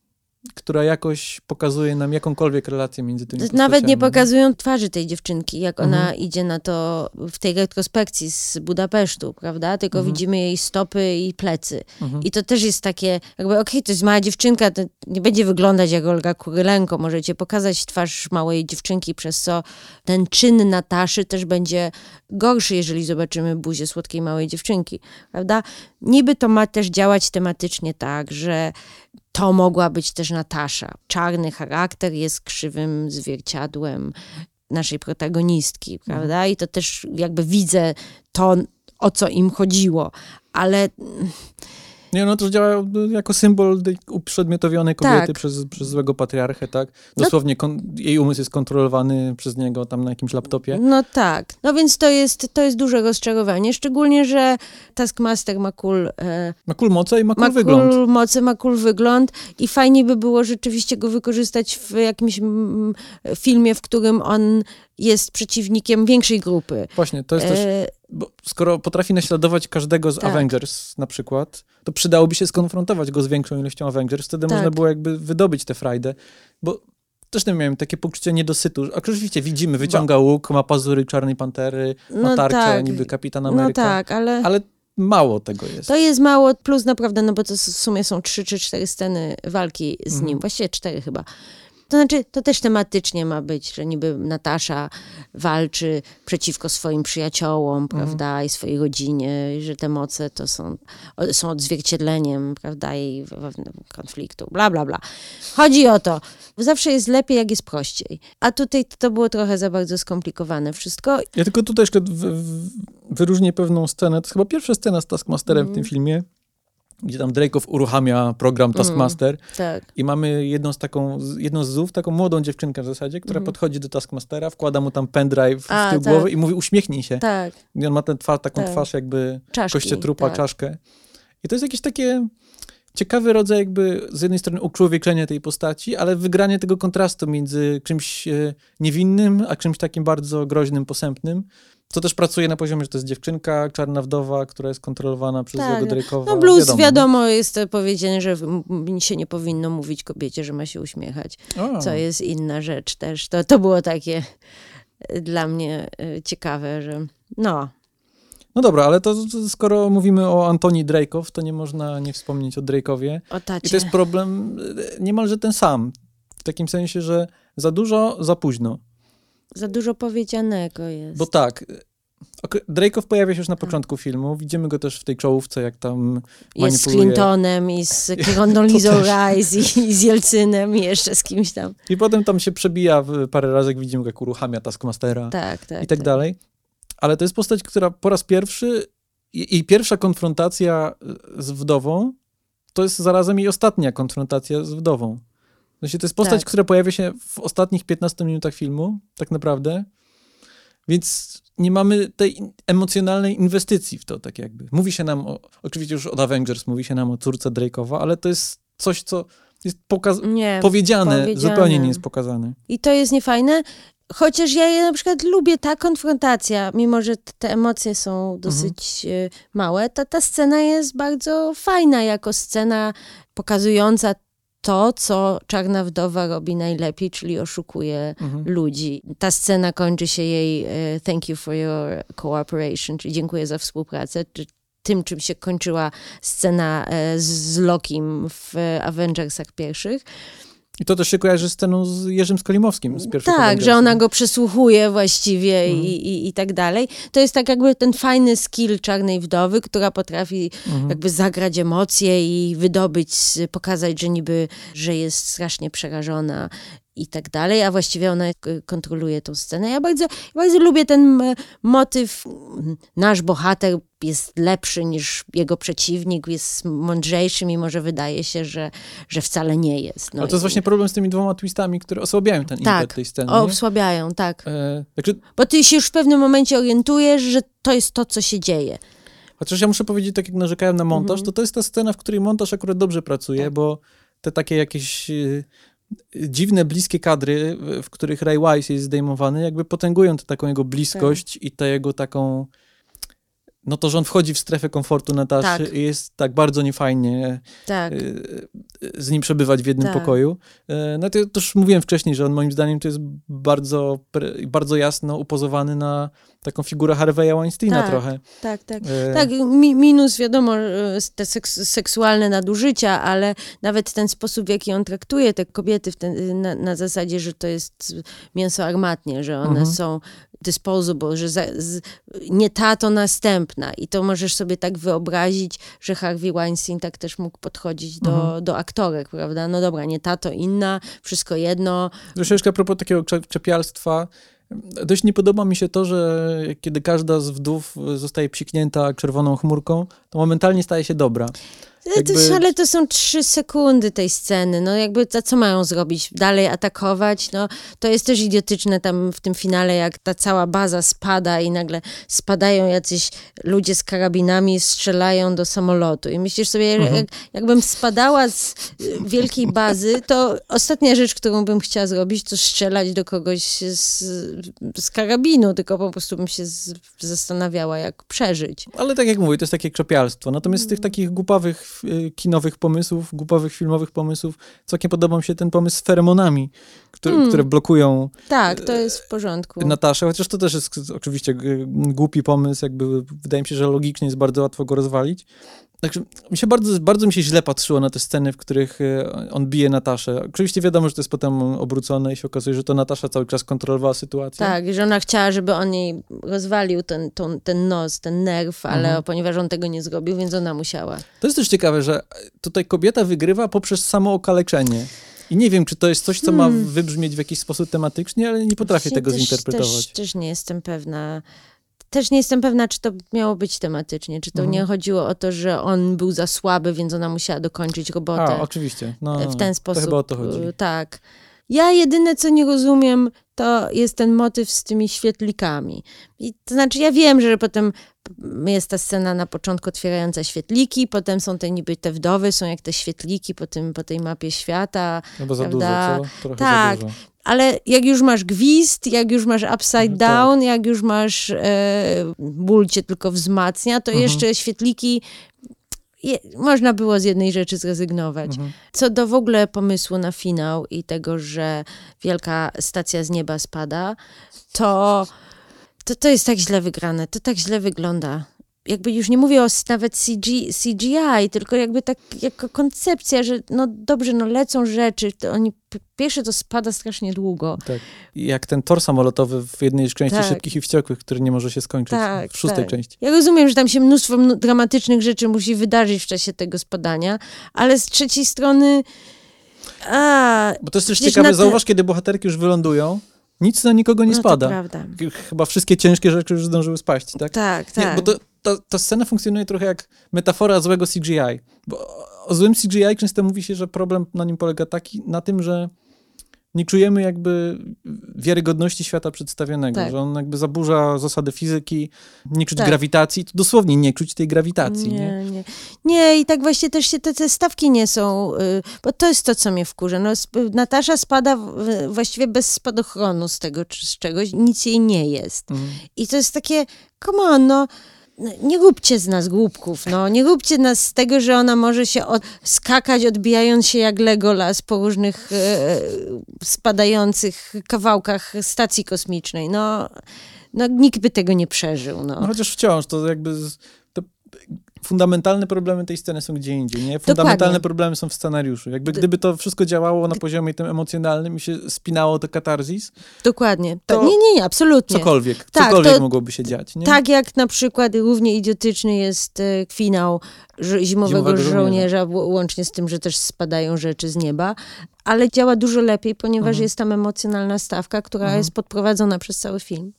która jakoś pokazuje nam jakąkolwiek relację między tymi Nawet nie postaciami. pokazują twarzy tej dziewczynki, jak ona Mhm. idzie na to w tej retrospekcji z Budapesztu, prawda? Tylko Mhm. widzimy jej stopy i plecy. Mhm. I to też jest takie, jakby okej, to jest mała dziewczynka, to nie będzie wyglądać jak Olga Kurylenko. Możecie pokazać twarz małej dziewczynki, przez co ten czyn Nataszy też będzie gorszy, jeżeli zobaczymy buzię słodkiej małej dziewczynki, prawda? Niby to ma też działać tematycznie tak, że to mogła być też Natasza. Czarny charakter jest krzywym zwierciadłem naszej protagonistki, prawda? I to też jakby widzę to, o co im chodziło. Ale Nie, no to działa jako symbol tej uprzedmiotowionej kobiety Tak. przez, przez złego patriarchę, tak? No- Dosłownie jej umysł jest kontrolowany przez niego tam na jakimś laptopie. no tak. No więc to jest, to jest duże rozczarowanie, szczególnie, że Taskmaster ma cool, e, Ma kul moce i ma kul ma wygląd. cool moce, ma cool wygląd i fajnie by było rzeczywiście go wykorzystać w jakimś mm, filmie, w którym on jest przeciwnikiem większej grupy. Właśnie, to jest też, E, bo skoro potrafi naśladować każdego z Tak. Avengers na przykład, to przydałoby się skonfrontować go z większą ilością Avengers, wtedy Tak. można było jakby wydobyć tę frajdę, bo też nie miałem takie poczucie niedosytu. Oczywiście widzimy, wyciąga łuk, ma pazury czarnej pantery, ma no tarczę tak. niby kapitan no Ameryka. No tak, ale... ale mało tego jest. To jest mało, plus naprawdę, no bo to w sumie są trzy czy cztery sceny walki z nim, mhm. właściwie cztery chyba. To znaczy, to też tematycznie ma być, że niby Natasza walczy przeciwko swoim przyjaciołom, mhm. prawda, i swojej rodzinie, że te moce to są, są odzwierciedleniem, prawda, jej konfliktu, bla, bla, bla. Chodzi o to. Zawsze jest lepiej, jak jest prościej. A tutaj to było trochę za bardzo skomplikowane wszystko. Ja tylko tutaj jeszcze wyróżnię pewną scenę. To jest chyba pierwsza scena z Taskmasterem mm. w tym mhm. filmie gdzie tam Drake'ow uruchamia program mm, Taskmaster mm, tak. i mamy jedną z taką, jedną z ZUW, taką młodą dziewczynkę w zasadzie, która mm. podchodzi do Taskmastera, wkłada mu tam pendrive A, w tył tak. głowy i mówi uśmiechnij się. Tak. I on ma ten twarz, taką tak. twarz jakby Czaszki, kościotrupa, tak. czaszkę. I to jest jakieś takie ciekawy rodzaj jakby z jednej strony uczłowieczenia tej postaci, ale wygranie tego kontrastu między czymś e, niewinnym, a czymś takim bardzo groźnym, posępnym. Co też pracuje na poziomie, że to jest dziewczynka, czarna wdowa, która jest kontrolowana przez tak. złego Drake'owa. No blues wiadomo. wiadomo jest powiedziane, że się nie powinno mówić kobiecie, że ma się uśmiechać, o. co jest inna rzecz też. To, to było takie e, dla mnie e, ciekawe, że no. No dobra, ale to, to skoro mówimy o Antoni Drake'ow, to nie można nie wspomnieć o Drake'owie. O tacie. I to jest problem e, niemalże ten sam. W takim sensie, że za dużo, za późno. Za dużo powiedzianego jest. Bo tak, Drake'ow pojawia się już na tak. początku filmu. Widzimy go też w tej czołówce, jak tam Jest z Clintonem i z Condoleezza Rice i, i z Jelcynem i jeszcze z kimś tam. I potem tam się przebija parę razy, jak widzimy, jak uruchamia Taskmastera tak, tak, i tak, tak, dalej. Ale to jest postać, która po raz pierwszy i, i pierwsza konfrontacja z wdową to jest zarazem i ostatnia konfrontacja z wdową. Znaczy, to jest postać, tak. która pojawia się w ostatnich 15 minutach filmu, tak naprawdę. Więc nie mamy tej emocjonalnej inwestycji w to, tak jakby. Mówi się nam, o, oczywiście już od Avengers mówi się nam o córce Drake'owa, ale to jest coś, co jest pokaz- nie, powiedziane, powiedziane, zupełnie nie jest pokazane. I to jest niefajne, chociaż ja na przykład lubię ta konfrontacja, mimo że te emocje są dosyć mhm. małe, to ta scena jest bardzo fajna jako scena pokazująca to, co Czarna Wdowa robi najlepiej, czyli oszukuje mhm. ludzi. Ta scena kończy się jej e, thank you for your cooperation, czyli dziękuję za współpracę, czy tym, czym się kończyła scena e, z Lokim w Avengersach pierwszych. I to też się kojarzy z sceną z Jerzym Skolimowskim z pierwszego Tak, że ona go przesłuchuje właściwie mhm. i, i, i tak dalej. To jest tak jakby ten fajny skill Czarnej Wdowy, która potrafi mhm. jakby zagrać emocje i wydobyć, pokazać, że niby, że jest strasznie przerażona i tak dalej, a właściwie ona kontroluje tą scenę. Ja bardzo, bardzo lubię ten motyw. Nasz bohater jest lepszy niż jego przeciwnik, jest mądrzejszy, mimo że wydaje się, że, że wcale nie jest. No Ale to jest właśnie problem z tymi dwoma twistami, które osłabiają ten tak, impet tej sceny. Tak, osłabiają, tak. E, także... Bo ty się już w pewnym momencie orientujesz, że to jest to, co się dzieje. Chociaż ja muszę powiedzieć, tak jak narzekałem na montaż, mhm. to to jest ta scena, w której montaż akurat dobrze pracuje, tak. bo te takie jakieś y, dziwne, bliskie kadry, w których Ray Wise jest zdejmowany, jakby potęgują tę taką jego bliskość tak. i tę jego taką no to, że on wchodzi w strefę komfortu Nataszy tak. i jest tak bardzo niefajnie tak. Y, z nim przebywać w jednym tak. pokoju. Y, no to, to już mówiłem wcześniej, że on moim zdaniem to jest bardzo, bardzo jasno upozowany na taką figurę Harvey'a Weinsteina tak, trochę. Tak, tak. E... Tak, mi, minus wiadomo te seks, seksualne nadużycia, ale nawet ten sposób, w jaki on traktuje te kobiety ten, na, na, zasadzie, że to jest mięso armatnie, że one mhm. są disposable, że za, z, nie ta, to następna. I to możesz sobie tak wyobrazić, że Harvey Weinstein tak też mógł podchodzić do, mhm. do aktorek, prawda? No dobra, nie ta, to inna, wszystko jedno. Troszeczkę a propos takiego czepialstwa, Dość nie podoba mi się to, że kiedy każda z wdów zostaje psiknięta czerwoną chmurką, to momentalnie staje się dobra. Jakby... Ale to są trzy sekundy tej sceny, no jakby za co mają zrobić? Dalej atakować? No to jest też idiotyczne tam w tym finale, jak ta cała baza spada i nagle spadają jacyś ludzie z karabinami, strzelają do samolotu i myślisz sobie, mhm. jak, jakbym spadała z wielkiej bazy, to ostatnia rzecz, którą bym chciała zrobić, to strzelać do kogoś z, z karabinu, tylko po prostu bym się z, zastanawiała, jak przeżyć. Ale tak jak mówię, to jest takie krzopialstwo. Natomiast z tych takich głupawych y, kinowych pomysłów, głupowych filmowych pomysłów, całkiem podoba mi się ten pomysł z feromonami, które, hmm. które blokują Tak, to jest w porządku. Nataszę, chociaż to też jest oczywiście głupi pomysł, jakby wydaje mi się, że logicznie jest bardzo łatwo go rozwalić. Także mi się bardzo, bardzo mi się źle patrzyło na te sceny, w których e, on bije Nataszę. Oczywiście wiadomo, że to jest potem obrócone i się okazuje, że to Natasza cały czas kontrolowała sytuację. Tak, że ona chciała, żeby on jej rozwalił ten, ten, ten nos, ten nerw, ale mhm. ponieważ on tego nie zrobił, więc ona musiała. To jest też ciekawe, że tutaj kobieta wygrywa poprzez samo okaleczenie. I nie wiem, czy to jest coś, co hmm. ma wybrzmieć w jakiś sposób tematycznie, ale nie potrafię Właśnie tego też, zinterpretować. Też, też nie jestem pewna też nie jestem pewna, czy to miało być tematycznie, czy to mhm. nie chodziło o to, że on był za słaby, więc ona musiała dokończyć robotę. A, oczywiście. No, w ten sposób. To chyba o to chodzi. Tak. Ja jedyne, co nie rozumiem, to jest ten motyw z tymi świetlikami. I to znaczy, ja wiem, że potem jest ta scena na początku otwierająca świetliki, potem są te niby te wdowy, są jak te świetliki po, tym, po tej mapie świata. No bo za prawda? dużo, co? Trochę tak, za dużo. Ale jak już masz gwizd, jak już masz upside no down, tak. jak już masz e, ból cię tylko wzmacnia, to mhm. jeszcze świetliki je, można było z jednej rzeczy zrezygnować. Mhm. Co do w ogóle pomysłu na finał i tego, że wielka stacja z nieba spada, to, to, to jest tak źle wygrane, to tak źle wygląda jakby już nie mówię o nawet CG, CGI, tylko jakby tak jako koncepcja, że no dobrze, no lecą rzeczy, to oni pierwsze to spada strasznie długo. Tak. Jak ten tor samolotowy w jednej z części tak. Szybkich i Wściekłych, który nie może się skończyć tak, w szóstej tak. części. Ja rozumiem, że tam się mnóstwo dramatycznych rzeczy musi wydarzyć w czasie tego spadania, ale z trzeciej strony... A, Bo to jest też ciekawe, te... zauważ, kiedy bohaterki już wylądują, nic na nikogo nie no, spada. Chyba wszystkie ciężkie rzeczy już zdążyły spaść, tak? Tak, tak. Nie, bo to, ta, ta scena funkcjonuje trochę jak metafora złego CGI. Bo o złym CGI często mówi się, że problem na nim polega taki, na tym, że nie czujemy jakby wiarygodności świata przedstawionego, tak. że on jakby zaburza zasady fizyki, nie czuć tak. grawitacji, to dosłownie nie czuć tej grawitacji. Nie, nie, nie. Nie, i tak właśnie też się te, te stawki nie są, y, bo to jest to, co mnie wkurza. No, Natasza spada właściwie bez spadochronu z tego, z czegoś, nic jej nie jest. Mhm. I to jest takie, come on, no, nie róbcie z nas głupków, no. Nie róbcie nas z tego, że ona może się od, skakać, odbijając się jak Legolas po różnych e, spadających kawałkach stacji kosmicznej. No, no, nikt by tego nie przeżył, no. no chociaż wciąż to jakby fundamentalne problemy tej sceny są gdzie indziej, nie? Fundamentalne Dokładnie. problemy są w scenariuszu. Jakby gdyby to wszystko działało na poziomie tym emocjonalnym i się spinało to katarzis. Dokładnie. To nie, nie, nie, absolutnie. Cokolwiek, tak, cokolwiek mogłoby się dziać, nie? Tak jak na przykład równie idiotyczny jest e, finał Zimowego, Zimowego żołnierza, żołnierza, łącznie z tym, że też spadają rzeczy z nieba, ale działa dużo lepiej, ponieważ mhm. jest tam emocjonalna stawka, która mhm. jest podprowadzona przez cały film.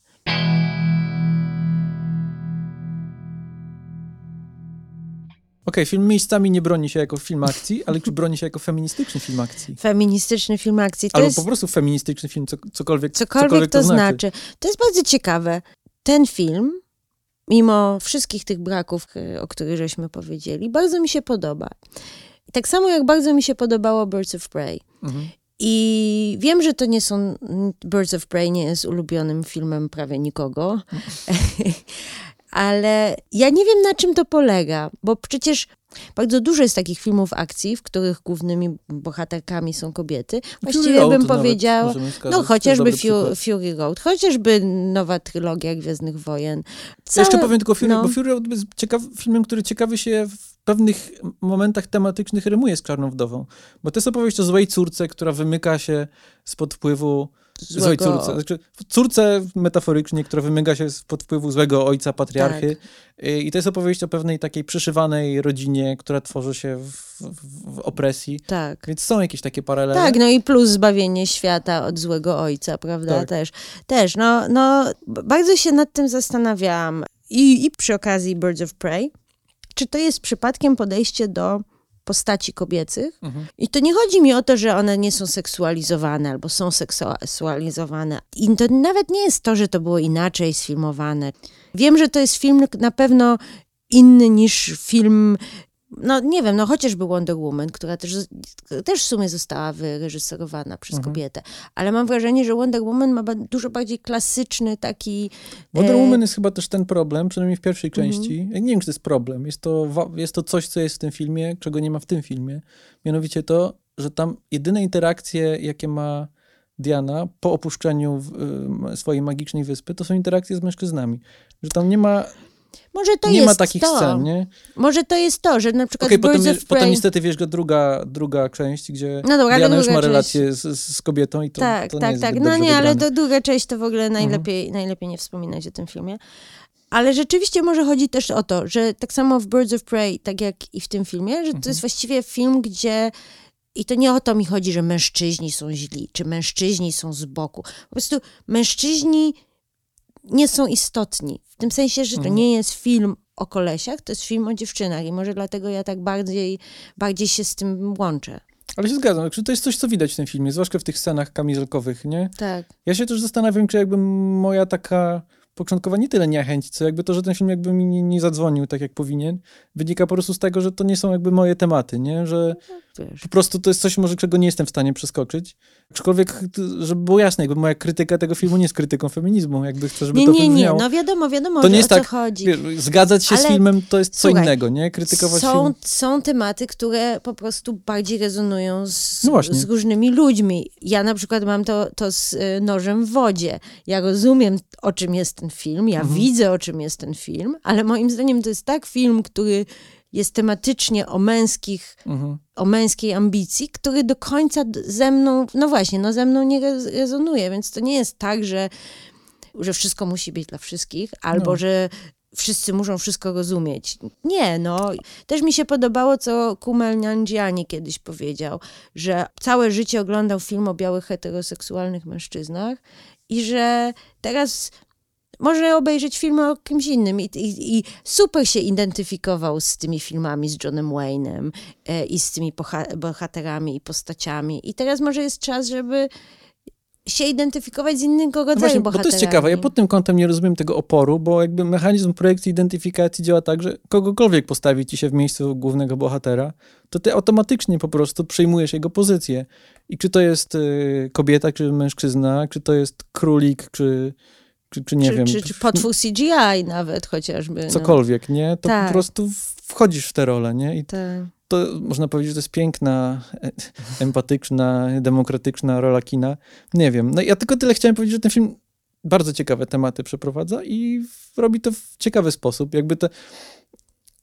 Okay, film miejscami nie broni się jako film akcji, ale broni się jako feministyczny film akcji. Feministyczny film akcji. To Albo jest... po prostu feministyczny film, co, cokolwiek, cokolwiek, cokolwiek to, to znaczy. znaczy. To jest bardzo ciekawe. Ten film, mimo wszystkich tych braków, e, o których żeśmy powiedzieli, bardzo mi się podoba. Tak samo jak bardzo mi się podobało Birds of Prey. Mhm. I wiem, że to nie są. Birds of Prey nie jest ulubionym filmem prawie nikogo. ale ja nie wiem na czym to polega, bo przecież bardzo dużo jest takich filmów akcji, w których głównymi bohaterkami są kobiety. Właściwie Fury bym powiedział, no chociażby Fury Road, chociażby nowa trylogia Gwiezdnych Wojen. Całe, Jeszcze powiem tylko Fury, no. bo Fury Road jest ciekaw, filmem, który ciekawy się w pewnych momentach tematycznych rymuje z Czarną Wdową. Bo to jest opowieść o złej córce, która wymyka się spod wpływu złej córce. Znaczy, córce metaforycznie, która wymyka się pod wpływu złego ojca, patriarchy. Tak. I to jest opowieść o pewnej takiej przyszywanej rodzinie, która tworzy się w, w, w, opresji. Tak. Więc są jakieś takie paralele. Tak, no i plus zbawienie świata od złego ojca, prawda? Tak. Też, też no, no, bardzo się nad tym zastanawiałam. I, I przy okazji Birds of Prey, czy to jest przypadkiem podejście do postaci kobiecych. Mhm. I to nie chodzi mi o to, że one nie są seksualizowane albo są seksualizowane. I to nawet nie jest to, że to było inaczej sfilmowane. Wiem, że to jest film na pewno inny niż film no nie wiem, no chociażby Wonder Woman, która też, też w sumie została wyreżyserowana przez mhm. kobietę, ale mam wrażenie, że Wonder Woman ma dużo bardziej klasyczny taki... Wonder e... Woman jest chyba też ten problem, przynajmniej w pierwszej mhm. części. Mhm. Nie wiem, czy to jest problem. Jest to, jest to coś, co jest w tym filmie, czego nie ma w tym filmie. Mianowicie to, że tam jedyne interakcje, jakie ma Diana po opuszczeniu y, swojej magicznej wyspy, to są interakcje z mężczyznami. Że tam nie ma może to nie jest ma takich to. scen, nie? Może to jest to, że na przykład okay, potem, Prey... potem niestety wiesz, że druga, druga część, gdzie no dobra, Diana już ma relację z, z, kobietą i to, tak, to tak, tak. No nie, ale to druga część to w ogóle mhm. najlepiej, mhm. najlepiej nie wspominać o tym filmie. Ale rzeczywiście może chodzi też o to, że tak samo w Birds of Prey, tak jak i w tym filmie, że to mhm. jest właściwie film, gdzie i to nie o to mi chodzi, że mężczyźni są źli, czy mężczyźni są z boku. Po prostu mężczyźni nie są istotni. W tym sensie, że to mhm. nie jest film o kolesiach, to jest film o dziewczynach i może dlatego ja tak bardziej, bardziej się z tym łączę. Ale się zgadzam, to jest coś, co widać w tym filmie, zwłaszcza w tych scenach kamizelkowych, nie? Tak. Ja się też zastanawiam, czy jakby moja taka początkowa nie tyle niechęć, co jakby to, że ten film jakby mi nie, nie, zadzwonił tak, jak powinien, wynika po prostu z tego, że to nie są jakby moje tematy, nie? Że no, po prostu to jest coś może, czego nie jestem w stanie przeskoczyć. Aczkolwiek, żeby było jasne, jakby moja krytyka tego filmu nie jest krytyką feminizmu, jakby chcę, żeby nie, to Nie, nie, nie, no wiadomo, wiadomo, to nie jest o tak, co chodzi. Zgadzać się Ale, z filmem to jest co słuchaj, innego, nie? Krytykować są, film. Są tematy, które po prostu bardziej rezonują z, no z różnymi ludźmi. Ja na przykład mam to, to z y, nożem w wodzie. Ja rozumiem, o czym jest ten film, ja mhm. widzę, o czym jest ten film, ale moim zdaniem to jest tak film, który jest tematycznie o męskich, mhm. o męskiej ambicji, który do końca ze mną, no właśnie, no ze mną nie rezonuje, więc to nie jest tak, że, że wszystko musi być dla wszystkich, albo no. że wszyscy muszą wszystko rozumieć. Nie, no. Też mi się podobało, co Kumel Nanjiani kiedyś powiedział, że całe życie oglądał film o białych heteroseksualnych mężczyznach i że teraz może obejrzeć filmy o kimś innym I, i, i, super się identyfikował z tymi filmami z Johnem Wayne'em e, i z tymi bohaterami i postaciami. I teraz może jest czas, żeby się identyfikować z innego rodzaju no właśnie, bohaterami. Bo to jest ciekawe, ja pod tym kątem nie rozumiem tego oporu, bo jakby mechanizm projekcji identyfikacji działa tak, że kogokolwiek postawi ci się w miejscu głównego bohatera, to ty automatycznie po prostu przyjmujesz jego pozycję. I czy to jest y, kobieta, czy mężczyzna, czy to jest królik, czy czy, czy nie czy, wiem. Czy, czy potwór CGI nawet chociażby. No. Cokolwiek, no. nie? To tak. po prostu wchodzisz w tę rolę, nie? I tak. to można powiedzieć, że to jest piękna, e, empatyczna, demokratyczna rola kina. Nie wiem. No ja tylko tyle chciałem powiedzieć, że ten film bardzo ciekawe tematy przeprowadza i robi to w ciekawy sposób. Jakby to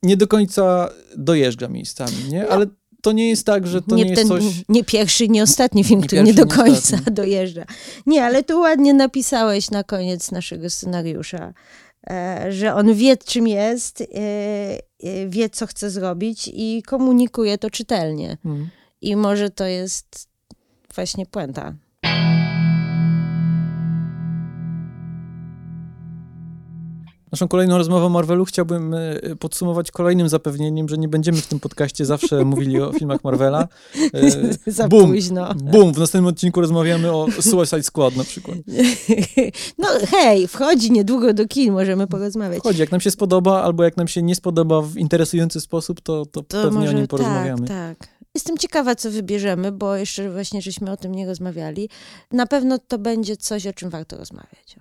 nie do końca dojeżdża miejscami, nie? No. Ale to nie jest tak, że to nie, nie jest coś... Nie pierwszy, nie ostatni film, nie który nie do końca dojeżdża. Nie, ale tu ładnie napisałeś na koniec naszego scenariusza, e, że on wie, czym jest, e, e, wie, co chce zrobić i komunikuje to czytelnie. Hmm. I może to jest właśnie puenta. Naszą kolejną rozmowę o Marvelu chciałbym e, podsumować kolejnym zapewnieniem, że nie będziemy w tym podcaście zawsze mówili o filmach Marvela. E, Za boom, późno. Boom, w następnym odcinku rozmawiamy o Suicide Squad na przykład. No hej, wchodzi niedługo do kin, możemy porozmawiać. Wchodzi, jak nam się spodoba, albo jak nam się nie spodoba w interesujący sposób, to, to, to pewnie może, o nim porozmawiamy. Tak, tak. Jestem ciekawa, co wybierzemy, bo jeszcze właśnie żeśmy o tym nie rozmawiali. Na pewno to będzie coś, o czym warto rozmawiać.